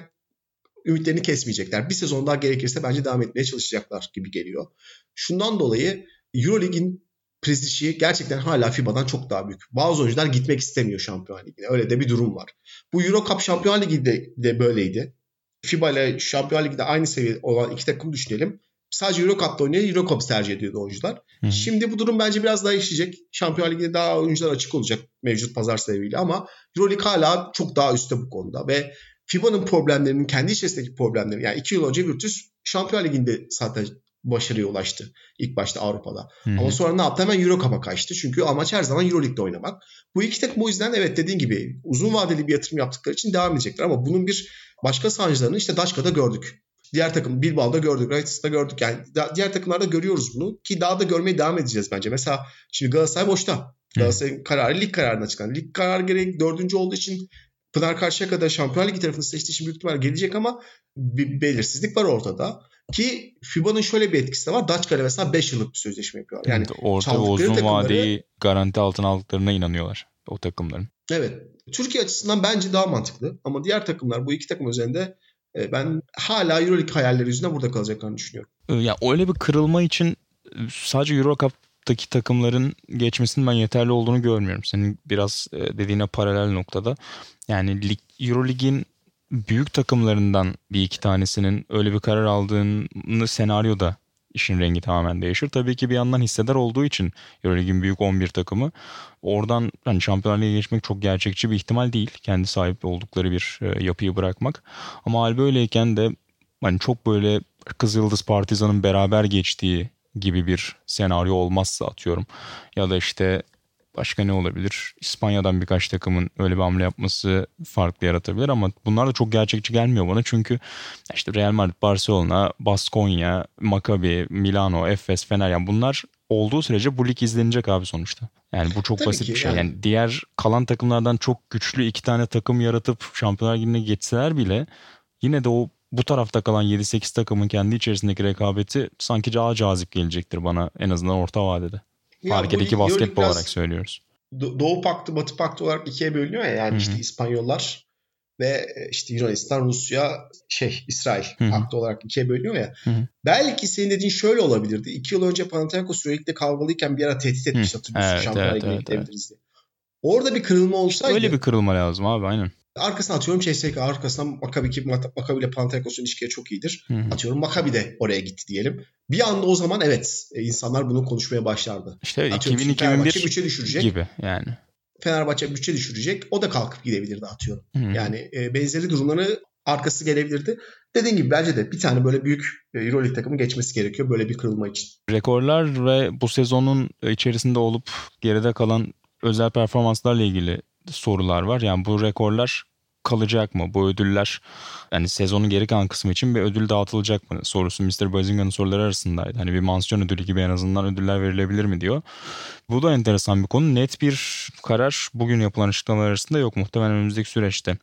ümitlerini kesmeyecekler. Bir sezon daha gerekirse bence devam etmeye çalışacaklar gibi geliyor. Şundan dolayı Euroleague'in prestiji gerçekten hala FIBA'dan çok daha büyük. Bazı oyuncular gitmek istemiyor Şampiyonlar Ligi'ne. Öyle de bir durum var. Bu Euro Cup Şampiyonlar Ligi de, böyleydi. FIBA ile Şampiyonlar Ligi'de aynı seviyede olan iki takım düşünelim. Sadece Euro Cup'ta oynayan Euro Cup tercih ediyordu oyuncular. Hı. Şimdi bu durum bence biraz daha işleyecek. Şampiyonlar Ligi'de daha oyuncular açık olacak mevcut pazar sebebiyle ama Euroleague hala çok daha üstte bu konuda ve FIBA'nın problemlerinin kendi içerisindeki problemleri yani iki yıl önce Virtus Şampiyonlar Ligi'nde zaten başarıya ulaştı ilk başta Avrupa'da. Hı hı. Ama sonra ne yaptı? Hemen Euro Cup'a kaçtı. Çünkü amaç her zaman Euro League'de oynamak. Bu iki takım o yüzden evet dediğin gibi uzun vadeli bir yatırım yaptıkları için devam edecekler. Ama bunun bir başka sancılarını işte Daşka'da gördük. Diğer takım Bilbao'da gördük, Raitis'te gördük. Yani da- diğer takımlarda görüyoruz bunu ki daha da görmeye devam edeceğiz bence. Mesela şimdi Galatasaray boşta. Galatasaray'ın kararı lig kararına çıkan. Lig kararı gereği dördüncü olduğu için Pınar Karşıyaka'da Şampiyonlar Ligi tarafını seçtiği için büyük ihtimal gelecek ama bir belirsizlik var ortada. Ki FIBA'nın şöyle bir etkisi de var. Daçka'yla mesela 5 yıllık bir sözleşme yapıyor. Yani Evet, çaldıkları uzun takımları- vadeyi garanti altına aldıklarına inanıyorlar o takımların. Evet. Türkiye açısından bence daha mantıklı. Ama diğer takımlar bu iki takım üzerinde e, ben hala Euroleague hayalleri yüzünden burada kalacaklarını düşünüyorum. Ee, Ya öyle bir kırılma için e, sadece Euro Cup'taki takımların geçmesinin ben yeterli olduğunu görmüyorum. Senin biraz e, dediğine paralel noktada. Yani lig, Euro Lig'in büyük takımlarından bir iki tanesinin öyle bir karar aldığını senaryoda işin rengi tamamen değişir. Tabii ki bir yandan hissedar olduğu için Euroleague'in büyük 11 takımı oradan hani Şampiyonlar Ligi'ne geçmek çok gerçekçi bir ihtimal değil. Kendi sahip oldukları bir e, yapıyı bırakmak. Ama hal böyleyken de hani çok böyle Kızıldız Partizan'ın beraber geçtiği gibi bir senaryo olmazsa atıyorum. Ya da işte başka ne olabilir? İspanya'dan birkaç takımın öyle bir hamle yapması farklı yaratabilir ama bunlar da çok gerçekçi gelmiyor bana. Çünkü işte Real Madrid, Barcelona, Baskonya, Maccabi, Milano, Efes, Fener yani bunlar olduğu sürece bu lig izlenecek abi sonuçta. Yani bu çok Tabii basit bir şey. yani. Yani diğer kalan takımlardan çok güçlü iki tane takım yaratıp Şampiyonlar Ligi'ne geçseler bile yine de o bu tarafta kalan 7-8 takımın kendi içerisindeki rekabeti sanki daha cazip gelecektir bana en azından orta vadede. Parkedeki basketbol olarak söylüyoruz. Do- Doğu Paktı, Batı Paktı olarak ikiye bölünüyor ya. Yani Hı hı. işte İspanyollar ve e, işte Yunanistan, Rusya, şey İsrail Hı hı. paktı olarak ikiye bölünüyor ya. Hı hı. Belki senin dediğin şöyle olabilirdi. İki yıl önce Panathinaikos sürekli kavgalıyken bir ara tehdit etmiş hatırlıyorsun. Evet, Şampiyonlar evet, evet, diye. Orada bir kırılma olsaydı Öyle bir kırılma lazım abi aynen. Arkasına atıyorum CSK arkasından Maccabi ki Maccabi ile Panathinaikos'un ilişkileri çok iyidir. Hı hı. Atıyorum Maccabi de oraya gitti diyelim. Bir anda o zaman evet e, insanlar bunu konuşmaya başlardı. İşte evet, Atıyorum şimdi Fenerbahçe 2000-2001 bütçe düşürecek. gibi yani. Fenerbahçe bütçe düşürecek. O da kalkıp gidebilirdi atıyorum. Hı hı. Yani e, benzeri durumları arkası gelebilirdi. Dediğim gibi bence de bir tane böyle büyük e, Euroleague takımı geçmesi gerekiyor böyle bir kırılma için. Rekorlar ve bu sezonun içerisinde olup geride kalan özel performanslarla ilgili sorular var. Yani bu rekorlar kalacak mı? Bu ödüller yani sezonun geri kalan kısmı için bir ödül dağıtılacak mı? Sorusu Mr. Bazinga'nın soruları arasındaydı. Hani bir mansiyon ödülü gibi en azından ödüller verilebilir mi diyor. Bu da enteresan bir konu. Net bir karar bugün yapılan açıklamalar arasında yok. Muhtemelen önümüzdeki süreçte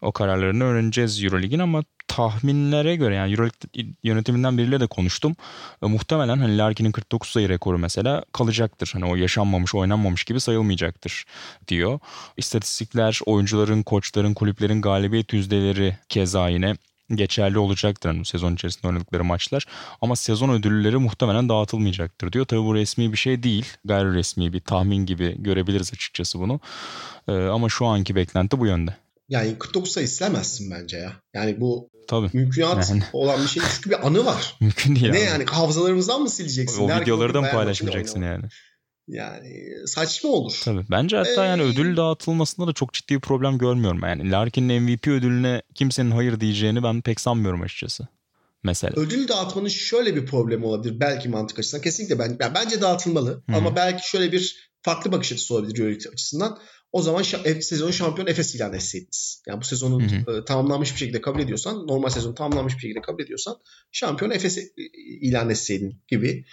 o kararlarını öğreneceğiz Euroleague'in ama tahminlere göre yani Euroleague yönetiminden biriyle de konuştum. E, muhtemelen hani Larkin'in 49 sayı rekoru mesela kalacaktır. Hani o yaşanmamış, oynanmamış gibi sayılmayacaktır diyor. İstatistikler, oyuncuların, koçların, kulüplerin galibiyet yüzdeleri keza yine geçerli olacaktır hani sezon içerisinde oynadıkları maçlar. Ama sezon ödülleri muhtemelen dağıtılmayacaktır diyor. Tabii bu resmi bir şey değil. Gayri resmi bir tahmin gibi görebiliriz açıkçası bunu. E, ama şu anki beklenti bu yönde. Yani 49 sayı silemezsin bence ya. Yani bu Tabii. mümkünat Yani. olan bir şey. Çünkü bir anı var. Mümkün değil ne abi. yani hafızalarımızdan mı sileceksin? O Derken videoları da mı paylaşmayacaksın yani? Yani saçma olur. Tabii. Bence hatta ee, yani ödül dağıtılmasında da çok ciddi bir problem görmüyorum. Yani Larkin'in MVP ödülüne kimsenin hayır diyeceğini ben pek sanmıyorum açıkçası. Mesela. Ödül dağıtmanın şöyle bir problemi olabilir belki mantık açısından. Kesinlikle ben, yani bence dağıtılmalı Hı-hı. ama belki şöyle bir farklı bakış açısı olabilir Euroleague açısından. O zaman şa- sezon şampiyon Efes ilan etseydiniz. Yani bu sezonun e, tamamlanmış bir şekilde kabul ediyorsan, normal sezonu tamamlanmış bir şekilde kabul ediyorsan şampiyon Efes ilan etseydin gibi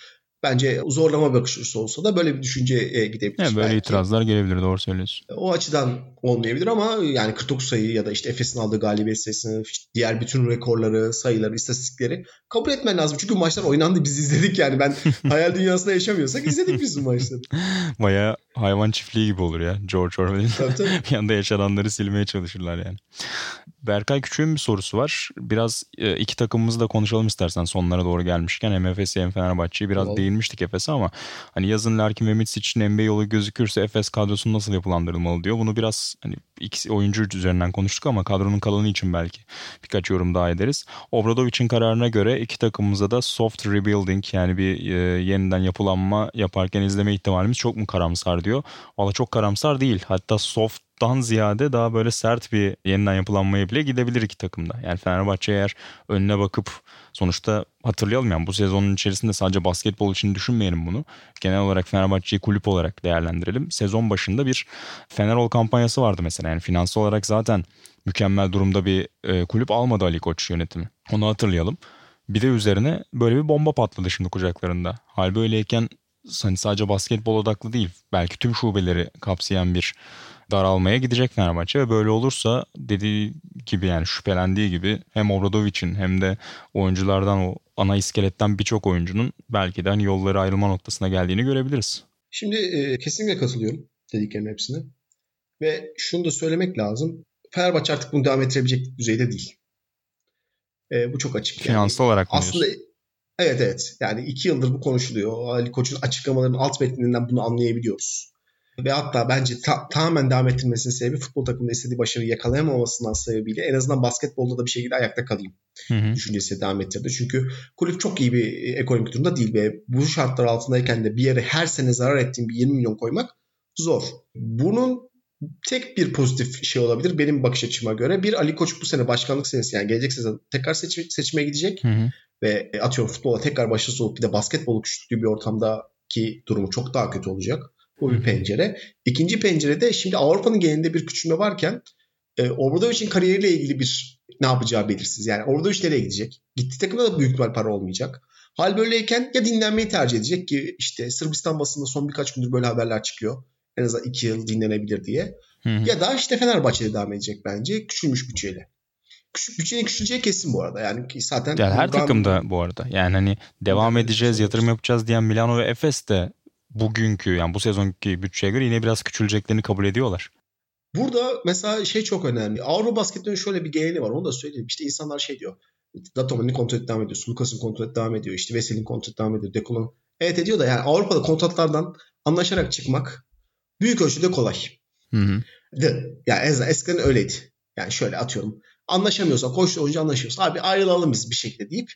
bence zorlama bakış açısı olsa da böyle bir düşünceye gidebilir. Yani böyle belki. itirazlar gelebilir doğru söylüyorsun. O açıdan olmayabilir ama yani 49 sayı ya da işte Efes'in aldığı galibiyet sayısını, diğer bütün rekorları, sayıları, istatistikleri kabul etmen lazım. Çünkü maçlar oynandı biz izledik yani ben hayal dünyasında yaşamıyorsak izledik biz bu maçları. Baya hayvan çiftliği gibi olur ya George Orwell'in. Bir anda yaşananları silmeye çalışırlar yani. Berkay Küçük'ün bir sorusu var. Biraz e, iki takımımızı da konuşalım istersen sonlara doğru gelmişken. Hem Efes'i hem Fenerbahçe'yi biraz Vallahi. değinmiştik Efes'e ama hani yazın Larkin ve Mitsic için NBA yolu gözükürse Efes kadrosu nasıl yapılandırılmalı diyor. Bunu biraz hani iki oyuncu üzerinden konuştuk ama kadronun kalanı için belki birkaç yorum daha ederiz. Obradovic'in kararına göre iki takımımıza da soft rebuilding yani bir e, yeniden yapılanma yaparken izleme ihtimalimiz çok mu karamsar diyor. Valla çok karamsar değil. Hatta soft dan ziyade daha böyle sert bir yeniden yapılanmaya bile gidebilir iki takımda. Yani Fenerbahçe eğer önüne bakıp sonuçta hatırlayalım yani bu sezonun içerisinde sadece basketbol için düşünmeyelim bunu. Genel olarak Fenerbahçe'yi kulüp olarak değerlendirelim. Sezon başında bir Fenerol kampanyası vardı mesela. Yani finansal olarak zaten mükemmel durumda bir e, kulüp almadı Ali Koç yönetimi. Onu hatırlayalım. Bir de üzerine böyle bir bomba patladı şimdi kucaklarında. Hal böyleyken hani sadece basketbol odaklı değil. Belki tüm şubeleri kapsayan bir daralmaya gidecek Fenerbahçe ve böyle olursa dediği gibi yani şüphelendiği gibi hem Obradovic'in hem de oyunculardan o ana iskeletten birçok oyuncunun belki de hani yolları ayrılma noktasına geldiğini görebiliriz. Şimdi e, kesinlikle katılıyorum dediklerin hepsine. Ve şunu da söylemek lazım. Fenerbahçe artık bunu devam ettirebilecek düzeyde değil. E, bu çok açık. Finansal yani. olarak mı Aslında diyorsun? evet evet. Yani iki yıldır bu konuşuluyor. Ali Koç'un açıklamalarının alt metninden bunu anlayabiliyoruz ve hatta bence ta- tamamen devam ettirmesinin sebebi futbol takımında istediği başarıyı yakalayamamasından sebebiyle en azından basketbolda da bir şekilde ayakta kalayım hı hı. düşüncesi devam ettirdi. Çünkü kulüp çok iyi bir ekonomik durumda değil ve bu şartlar altındayken de bir yere her sene zarar ettiğim bir 20 milyon koymak zor. Bunun tek bir pozitif şey olabilir benim bakış açıma göre. Bir Ali Koç bu sene başkanlık senesi yani gelecek sezon tekrar seçim, seçime gidecek. Hı hı. Ve atıyorum futbola tekrar başarısı olup bir de basketbolu küçülttüğü bir ortamdaki durumu çok daha kötü olacak. Bu bir pencere. İkinci pencerede şimdi Avrupa'nın genelinde bir küçülme varken e, Obradovic'in kariyeriyle ilgili bir ne yapacağı belirsiz. Yani Obradovic nereye gidecek? Gitti takımda da büyük bir para olmayacak. Hal böyleyken ya dinlenmeyi tercih edecek ki işte Sırbistan basında son birkaç gündür böyle haberler çıkıyor. En azından iki yıl dinlenebilir diye. Hı hı. Ya da işte Fenerbahçe'de devam edecek bence küçülmüş bütçeyle. Küçük bütçenin küçüleceği kesin bu arada. Yani zaten yani her takımda bu arada. Yani hani devam edeceğiz, yatırım yapacağız diyen Milano ve Efes de bugünkü yani bu sezonki bütçeye göre yine biraz küçüleceklerini kabul ediyorlar. Burada mesela şey çok önemli. Avrupa basketbolunun şöyle bir geleneği var. Onu da söyleyeyim. İşte insanlar şey diyor. Datoman'ın kontratı devam ediyor. Lucas'ın kontratı devam ediyor. İşte Vesel'in kontratı devam ediyor. Dekolon. Evet ediyor da yani Avrupa'da kontratlardan anlaşarak çıkmak büyük ölçüde kolay. Hı hı. De, yani eskiden öyleydi. Yani şöyle atıyorum. Anlaşamıyorsan koşu oyuncu anlaşıyorsa abi ayrılalım biz bir şekilde deyip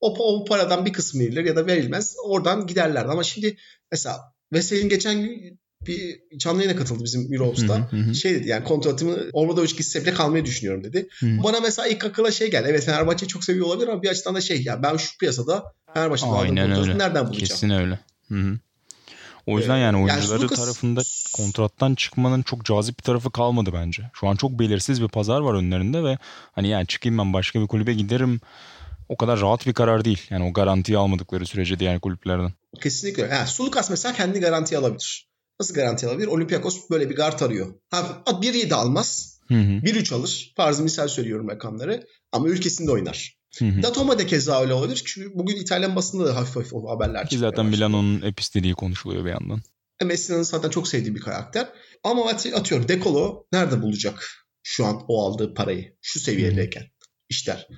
o, o paradan bir kısmı verilir ya da verilmez. Oradan giderlerdi. Ama şimdi mesela Vesel'in geçen gün bir canlı yayına katıldı bizim Eurobus'ta. Şey dedi yani kontratımı Obradovic gitse bile kalmayı düşünüyorum dedi. Hı hı. Bana mesela ilk akıla şey geldi. Evet Fenerbahçe'yi çok seviyor olabilir ama bir açıdan da şey ya ben şu piyasada Fenerbahçe'de aldığım kontratı nereden bulacağım? Kesin öyle. Hı hı. O yüzden yani oyuncuları yani tarafında kontrattan çıkmanın çok cazip bir tarafı kalmadı bence. Şu an çok belirsiz bir pazar var önlerinde ve hani yani çıkayım ben başka bir kulübe giderim o kadar rahat bir karar değil. Yani o garantiyi almadıkları sürece diğer kulüplerden. Kesinlikle. Yani Sulukas mesela kendi garanti alabilir. Nasıl garanti alabilir? Olympiakos böyle bir guard arıyor. Ha, 1-7 almaz. 1-3 alır. Farzı misal söylüyorum rakamları. Ama ülkesinde oynar. Hı Datoma da keza öyle olabilir. Çünkü bugün İtalyan basında da hafif hafif o haberler Ki zaten Milano'nun epistediği konuşuluyor bir yandan. E, Messi'nin zaten çok sevdiği bir karakter. Ama atıyorum Dekolo nerede bulacak şu an o aldığı parayı? Şu seviyedeyken işler.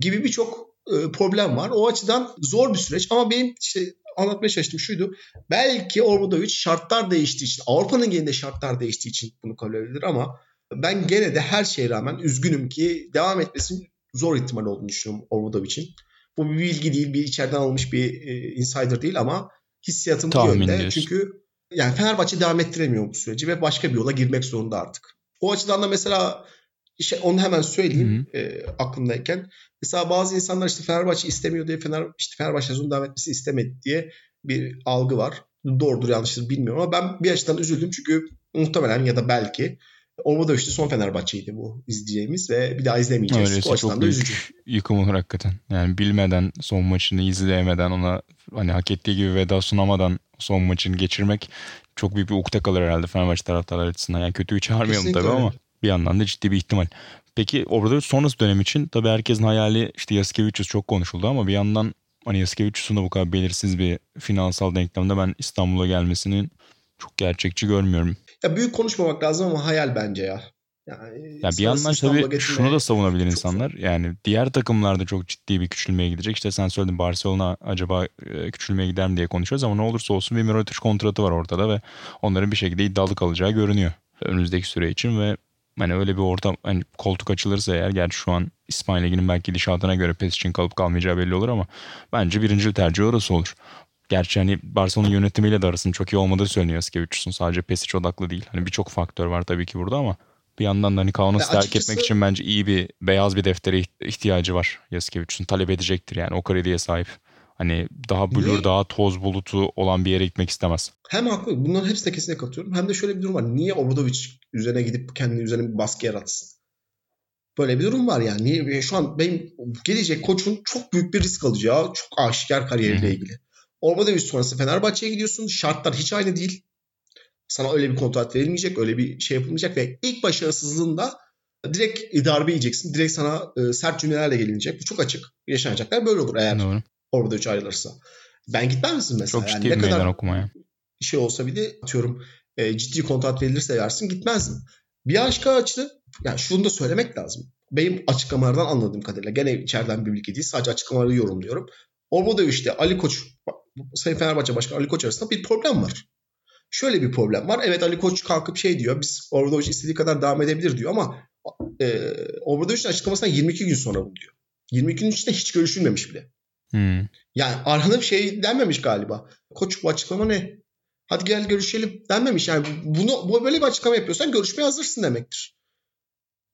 Gibi birçok problem var. O açıdan zor bir süreç ama benim işte anlatmaya çalıştığım şuydu. Belki Obradovic şartlar değiştiği için, Avrupa'nın genelinde şartlar değiştiği için bunu kabul edilir ama ben gene de her şeye rağmen üzgünüm ki devam etmesinin zor ihtimal olduğunu düşünüyorum Obradovic'in. Bu bir bilgi değil, bir içeriden alınmış bir e, insider değil ama hissiyatım bu yönde. Çünkü Yani Fenerbahçe devam ettiremiyor bu süreci ve başka bir yola girmek zorunda artık. O açıdan da mesela işte onu hemen söyleyeyim e, aklımdayken. Mesela bazı insanlar işte Fenerbahçe istemiyor diye Fener, işte Fenerbahçe sezonu devam etmesi istemedi diye bir algı var. Doğrudur yanlıştır bilmiyorum ama ben bir açıdan üzüldüm çünkü muhtemelen ya da belki Orada işte son Fenerbahçe'ydi bu izleyeceğimiz ve bir daha izlemeyeceğiz. Öyleyse o çok büyük üzücü. yıkım olur hakikaten. Yani bilmeden son maçını izleyemeden ona hani hak ettiği gibi veda sunamadan son maçını geçirmek çok büyük bir ukde kalır herhalde Fenerbahçe taraftarları açısından. Yani kötüyü çağırmayalım Kesinlikle tabii öyle. ama bir yandan da ciddi bir ihtimal. Peki orada sonrası dönem için tabii herkesin hayali işte Yasikevicius çok konuşuldu ama bir yandan hani Yasikevicius'un da bu kadar belirsiz bir finansal denklemde ben İstanbul'a gelmesinin çok gerçekçi görmüyorum. Ya büyük konuşmamak lazım ama hayal bence ya. Yani ya bir yandan tabii şunu da savunabilir insanlar. Zor. Yani diğer takımlarda çok ciddi bir küçülmeye gidecek. İşte sen söyledin Barcelona acaba e, küçülmeye gider mi diye konuşuyoruz ama ne olursa olsun bir Mirotic kontratı var ortada ve onların bir şekilde iddialı kalacağı görünüyor önümüzdeki süre için ve hani öyle bir ortam hani koltuk açılırsa eğer gerçi şu an İspanya Ligi'nin belki gidişatına göre PES için kalıp kalmayacağı belli olur ama bence birinci tercih orası olur. Gerçi hani Barcelona yönetimiyle de arasının çok iyi olmadığı söyleniyor Skevicius'un. Sadece Pesic odaklı değil. Hani birçok faktör var tabii ki burada ama bir yandan da hani Kaunas'ı terk etmek için bence iyi bir beyaz bir deftere ihtiyacı var Yaskevicius'un. Talep edecektir yani o krediye sahip. Hani daha blur, Niye? daha toz bulutu olan bir yere gitmek istemez. Hem haklı. Bunların hepsine kesinlikle katıyorum. Hem de şöyle bir durum var. Niye Obradovic üzerine gidip kendi üzerine bir baskı yaratsın? Böyle bir durum var yani. Niye? Şu an benim gelecek koçun çok büyük bir risk alacağı çok aşikar kariyeriyle ilgili. Orada bir sonrası Fenerbahçe'ye gidiyorsun. Şartlar hiç aynı değil. Sana öyle bir kontrat verilmeyecek, öyle bir şey yapılmayacak ve ilk başarısızlığında direkt darbe yiyeceksin. Direkt sana e, sert cümlelerle gelinecek. Bu çok açık. Yaşanacaklar böyle olur eğer Doğru. Orada üç ayrılırsa. Ben gitmez misin mesela? Çok ciddi yani bir meydan okumaya. Şey olsa bile atıyorum e, ciddi kontrat verilirse versin gitmezdin. Bir başka açıda yani şunu da söylemek lazım. Benim açıklamalardan anladığım kadarıyla gene içeriden bir bilgi değil sadece açıklamaları yorumluyorum. Orada işte Ali Koç Sayın Fenerbahçe Başkanı Ali Koç arasında bir problem var. Şöyle bir problem var. Evet Ali Koç kalkıp şey diyor. Biz Obradoviç istediği kadar devam edebilir diyor ama e, Obradoviç'in açıklamasından 22 gün sonra bu diyor. 22 gün içinde hiç görüşülmemiş bile. Hmm. Yani arada bir şey denmemiş galiba. Koç bu açıklama ne? Hadi gel görüşelim denmemiş. Yani bunu bu böyle bir açıklama yapıyorsan görüşmeye hazırsın demektir.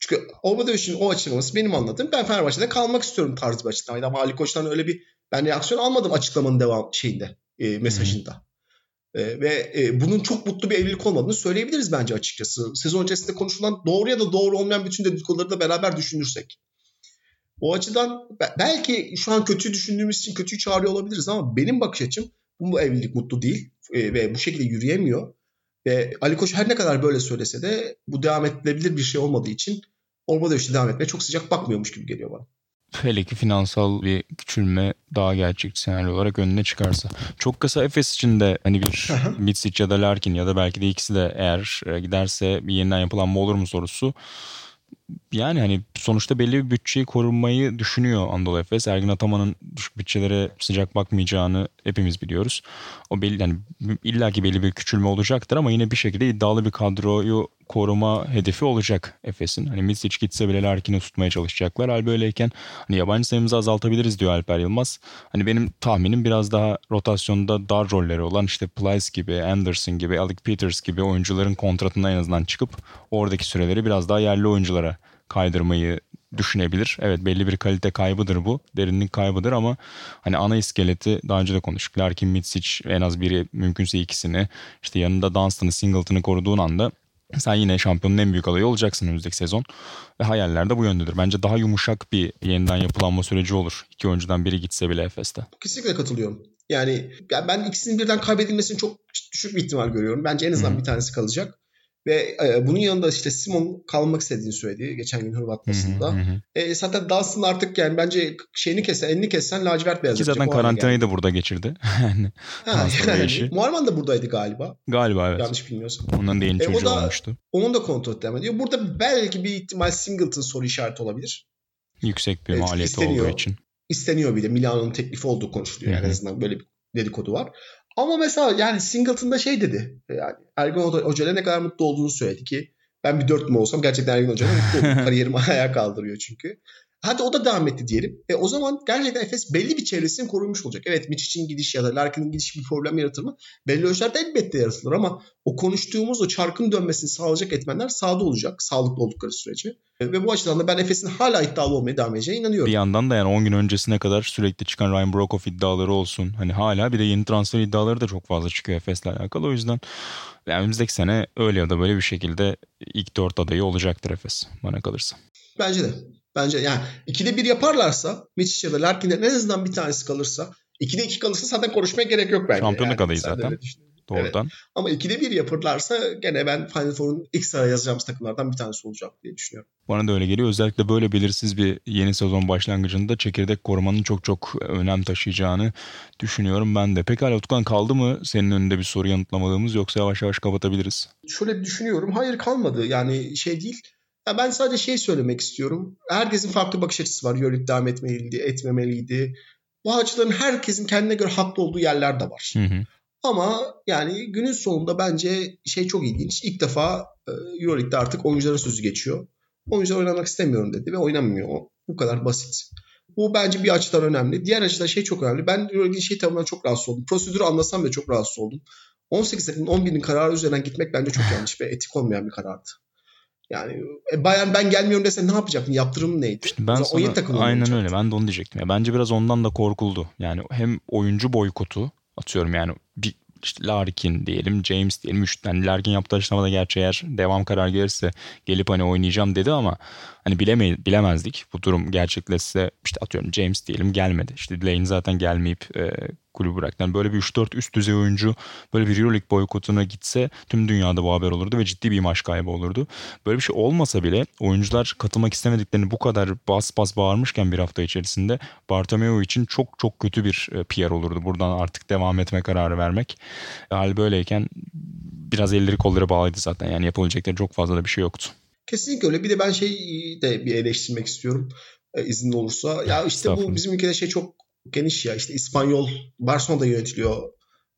Çünkü Obradoviç'in o açıklaması benim anladığım ben Fenerbahçe'de kalmak istiyorum tarzı bir açıklamaydı. Ama Ali Koç'tan öyle bir ben reaksiyon almadım açıklamanın devam şeyinde, e, mesajında. E, ve e, bunun çok mutlu bir evlilik olmadığını söyleyebiliriz bence açıkçası. Sezon öncesinde konuşulan doğru ya da doğru olmayan bütün dedikoduları da beraber düşünürsek. O açıdan belki şu an kötü düşündüğümüz için kötüyü çağırıyor olabiliriz ama benim bakış açım bu evlilik mutlu değil e, ve bu şekilde yürüyemiyor. Ve Ali Koç her ne kadar böyle söylese de bu devam edilebilir bir şey olmadığı için Orada işte devam etmeye çok sıcak bakmıyormuş gibi geliyor bana. Hele ki finansal bir küçülme daha gerçekçi senaryo olarak önüne çıkarsa. Çok kısa Efes için de hani bir Mitsic ya da Larkin ya da belki de ikisi de eğer e, giderse bir yeniden yapılanma olur mu sorusu. Yani hani sonuçta belli bir bütçeyi korunmayı düşünüyor Anadolu Efes. Ergin Ataman'ın düşük bütçelere sıcak bakmayacağını hepimiz biliyoruz. O belli yani illaki belli bir küçülme olacaktır ama yine bir şekilde iddialı bir kadroyu koruma hedefi olacak Efes'in. Hani Misic gitse bile Larkin'i tutmaya çalışacaklar. Hal böyleyken hani yabancı sayımızı azaltabiliriz diyor Alper Yılmaz. Hani benim tahminim biraz daha rotasyonda dar rolleri olan işte Plyce gibi, Anderson gibi, Alec Peters gibi oyuncuların kontratından en azından çıkıp oradaki süreleri biraz daha yerli oyunculara kaydırmayı düşünebilir. Evet belli bir kalite kaybıdır bu. Derinlik kaybıdır ama hani ana iskeleti daha önce de konuştuk. Larkin, Mitsic en az biri mümkünse ikisini işte yanında Dunstan'ı, Singleton'ı koruduğun anda sen yine şampiyonun en büyük adayı olacaksın önümüzdeki sezon. Ve hayaller de bu yöndedir. Bence daha yumuşak bir yeniden yapılanma süreci olur. İki oyuncudan biri gitse bile Efes'te. Kesinlikle katılıyorum. Yani ben ikisinin birden kaybedilmesini çok düşük bir ihtimal görüyorum. Bence en azından Hı. bir tanesi kalacak. Ve e, bunun yanında işte Simon kalmak istediğini söyledi geçen gün Hırvat basında. E, zaten Dawson artık yani bence şeyini kessen, elini kessen lacivert beyaz Ki zaten karantinayı da burada geçirdi. ha, yani, Muharman da buradaydı galiba. Galiba evet. Yanlış bilmiyorsam. Ondan da yeni e, çocuğu da, olmuştu. Onun da kontrol devam ediyor. Burada belki bir ihtimal Singleton soru işareti olabilir. Yüksek bir evet, maliyeti isteniyor. olduğu için. İsteniyor bir de. Milano'nun teklifi olduğu konuşuluyor. Yani en azından böyle bir dedikodu var. Ama mesela yani Singleton'da şey dedi. Yani Ergun Hoca'yla ne kadar mutlu olduğunu söyledi ki ben bir dört mü olsam gerçekten Ergun Hoca'yla mutlu olurum. Kariyerimi ayağa kaldırıyor çünkü. Hadi o da devam etti diyelim. E o zaman gerçekten Efes belli bir çevresini korumuş olacak. Evet Miçic'in gidişi ya da Larkin'in gidişi bir problem yaratır mı? Belli ölçülerde elbette yaratılır ama o konuştuğumuz o çarkın dönmesini sağlayacak etmenler sağda olacak. Sağlıklı oldukları sürece. E, ve bu açıdan da ben Efes'in hala iddialı olmaya devam edeceğine inanıyorum. Bir yandan da yani 10 gün öncesine kadar sürekli çıkan Ryan Brokoff iddiaları olsun. Hani hala bir de yeni transfer iddiaları da çok fazla çıkıyor Efes'le alakalı. O yüzden yani önümüzdeki sene öyle ya da böyle bir şekilde ilk dört adayı olacaktır Efes bana kalırsa. Bence de. Bence yani ikide bir yaparlarsa Mitch ya da Larkin'den en azından bir tanesi kalırsa ikide iki kalırsa zaten konuşmaya gerek yok bence. Şampiyonluk yani. adayı zaten. Doğrudan. Evet. Ama ikide bir yapırlarsa gene ben Final Four'un ilk sıraya yazacağımız takımlardan bir tanesi olacak diye düşünüyorum. Bana da öyle geliyor. Özellikle böyle belirsiz bir yeni sezon başlangıcında çekirdek korumanın çok çok önem taşıyacağını düşünüyorum ben de. Pekala Utkan kaldı mı senin önünde bir soru yanıtlamadığımız yoksa yavaş yavaş kapatabiliriz? Şöyle düşünüyorum. Hayır kalmadı. Yani şey değil. Ya ben sadece şey söylemek istiyorum. Herkesin farklı bakış açısı var. Euroleague devam etmeliydi, etmemeliydi. Bu açıların herkesin kendine göre haklı olduğu yerler de var. Hı hı. Ama yani günün sonunda bence şey çok ilginç. İlk defa e, Euroleague'de artık oyuncuların sözü geçiyor. Oyuncular oynamak istemiyorum dedi ve oynamıyor. Bu kadar basit. Bu bence bir açıdan önemli. Diğer açıdan şey çok önemli. Ben Euroleague'in şey tarafından çok rahatsız oldum. Prosedürü anlasam da çok rahatsız oldum. 18 takımın 11'in kararı üzerinden gitmek bence çok yanlış ve etik olmayan bir karardı. Yani e, Bayern ben gelmiyorum dese ne yapacaktın? Yaptırım neydi? İşte ben sana, aynen öyle. Ben de onu diyecektim. Ya, bence biraz ondan da korkuldu. Yani hem oyuncu boykotu atıyorum yani bir işte Larkin diyelim, James diyelim. Üç, yani Larkin yaptığı açıklamada gerçi eğer devam karar gelirse gelip hani oynayacağım dedi ama hani bileme, bilemezdik. Bu durum gerçekleşse işte atıyorum James diyelim gelmedi. İşte Lane zaten gelmeyip e, kulübü bıraktı. Yani böyle bir 3-4 üst düzey oyuncu böyle bir Euroleague boykotuna gitse tüm dünyada bu haber olurdu ve ciddi bir imaj kaybı olurdu. Böyle bir şey olmasa bile oyuncular katılmak istemediklerini bu kadar bas bas bağırmışken bir hafta içerisinde Bartomeu için çok çok kötü bir e, PR olurdu. Buradan artık devam etme kararı vermek. Hal böyleyken biraz elleri kolları bağlıydı zaten. Yani yapabilecekleri çok fazla da bir şey yoktu. Kesinlikle öyle. Bir de ben şey de bir eleştirmek istiyorum e, izin olursa. Ya işte bu bizim ülkede şey çok geniş ya işte İspanyol Barcelona'da yönetiliyor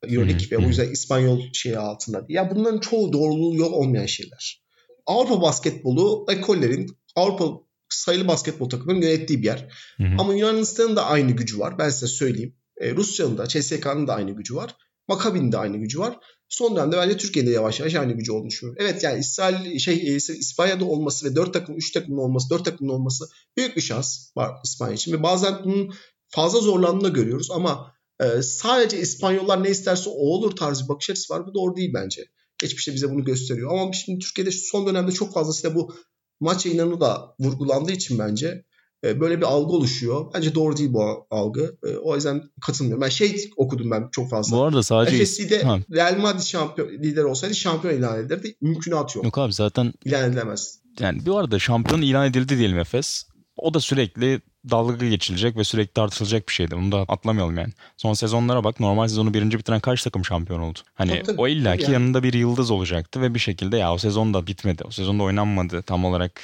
Euroleague ve o yüzden İspanyol şeyi altında. Ya bunların çoğu doğruluğu yok olmayan şeyler. Avrupa basketbolu ekollerin Avrupa sayılı basketbol takımının yönettiği bir yer. Hı hı. Ama Yunanistan'ın da aynı gücü var. Ben size söyleyeyim. E, Rusya'nın da, CSK'nın da aynı gücü var. Maccabi'nin de aynı gücü var. Son dönemde bence Türkiye'de yavaş yavaş aynı gücü olduğunu düşünüyorum. Evet yani İsrail şey e, İspanya'da olması ve 4 takım 3 takımın olması 4 takımın olması büyük bir şans var İspanya için ve bazen bunun fazla zorlandığını da görüyoruz ama e, sadece İspanyollar ne isterse o olur tarzı bir bakış açısı var. Bu doğru değil bence. Geçmişte bize bunu gösteriyor. Ama şimdi Türkiye'de son dönemde çok fazlasıyla bu maç inanı da vurgulandığı için bence e, böyle bir algı oluşuyor. Bence doğru değil bu algı. E, o yüzden katılmıyorum. Ben şey okudum ben çok fazla. Bu arada sadece... FSC'de ha. Real Madrid şampiyon lider olsaydı şampiyon ilan edilirdi. Mümkünatı yok. Yok abi zaten... İlan edilemez. Yani bu arada şampiyon ilan edildi diyelim Efes. O da sürekli dalga geçilecek ve sürekli tartışılacak bir şeydi. Bunu da atlamayalım yani. Son sezonlara bak normal sezonu birinci bitiren kaç takım şampiyon oldu? Hani tabii, tabii, o illaki yani. yanında bir yıldız olacaktı ve bir şekilde ya o sezon da bitmedi. O sezonda oynanmadı tam olarak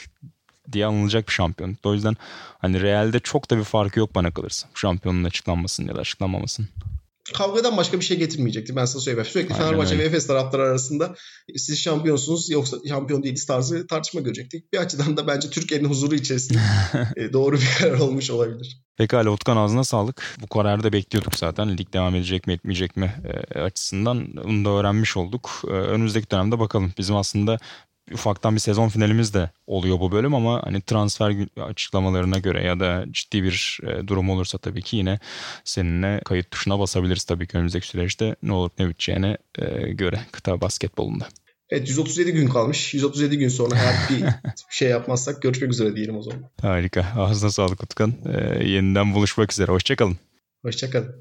diye anılacak bir şampiyon. O yüzden hani realde çok da bir farkı yok bana kalırsa. Şampiyonun açıklanmasının ya da açıklanmamasının kavgadan başka bir şey getirmeyecekti. Ben sana söyleyeyim. Sürekli Aynen Fenerbahçe öyle. ve Efes taraftarı arasında siz şampiyonsunuz yoksa şampiyon değiliz tarzı tartışma görecektik. Bir açıdan da bence Türkiye'nin huzuru içerisinde e, doğru bir karar olmuş olabilir. Pekala Utkan ağzına sağlık. Bu kararı da bekliyorduk zaten. Lig devam edecek mi etmeyecek mi e, açısından onu da öğrenmiş olduk. E, önümüzdeki dönemde bakalım. Bizim aslında ufaktan bir sezon finalimiz de oluyor bu bölüm ama hani transfer açıklamalarına göre ya da ciddi bir e, durum olursa tabii ki yine seninle kayıt tuşuna basabiliriz tabii ki önümüzdeki süreçte ne olup ne biteceğine e, göre kıta basketbolunda. Evet 137 gün kalmış. 137 gün sonra eğer bir şey yapmazsak görüşmek üzere diyelim o zaman. Harika. Ağzına sağlık Utkan. Ee, yeniden buluşmak üzere. Hoşçakalın. Hoşçakalın.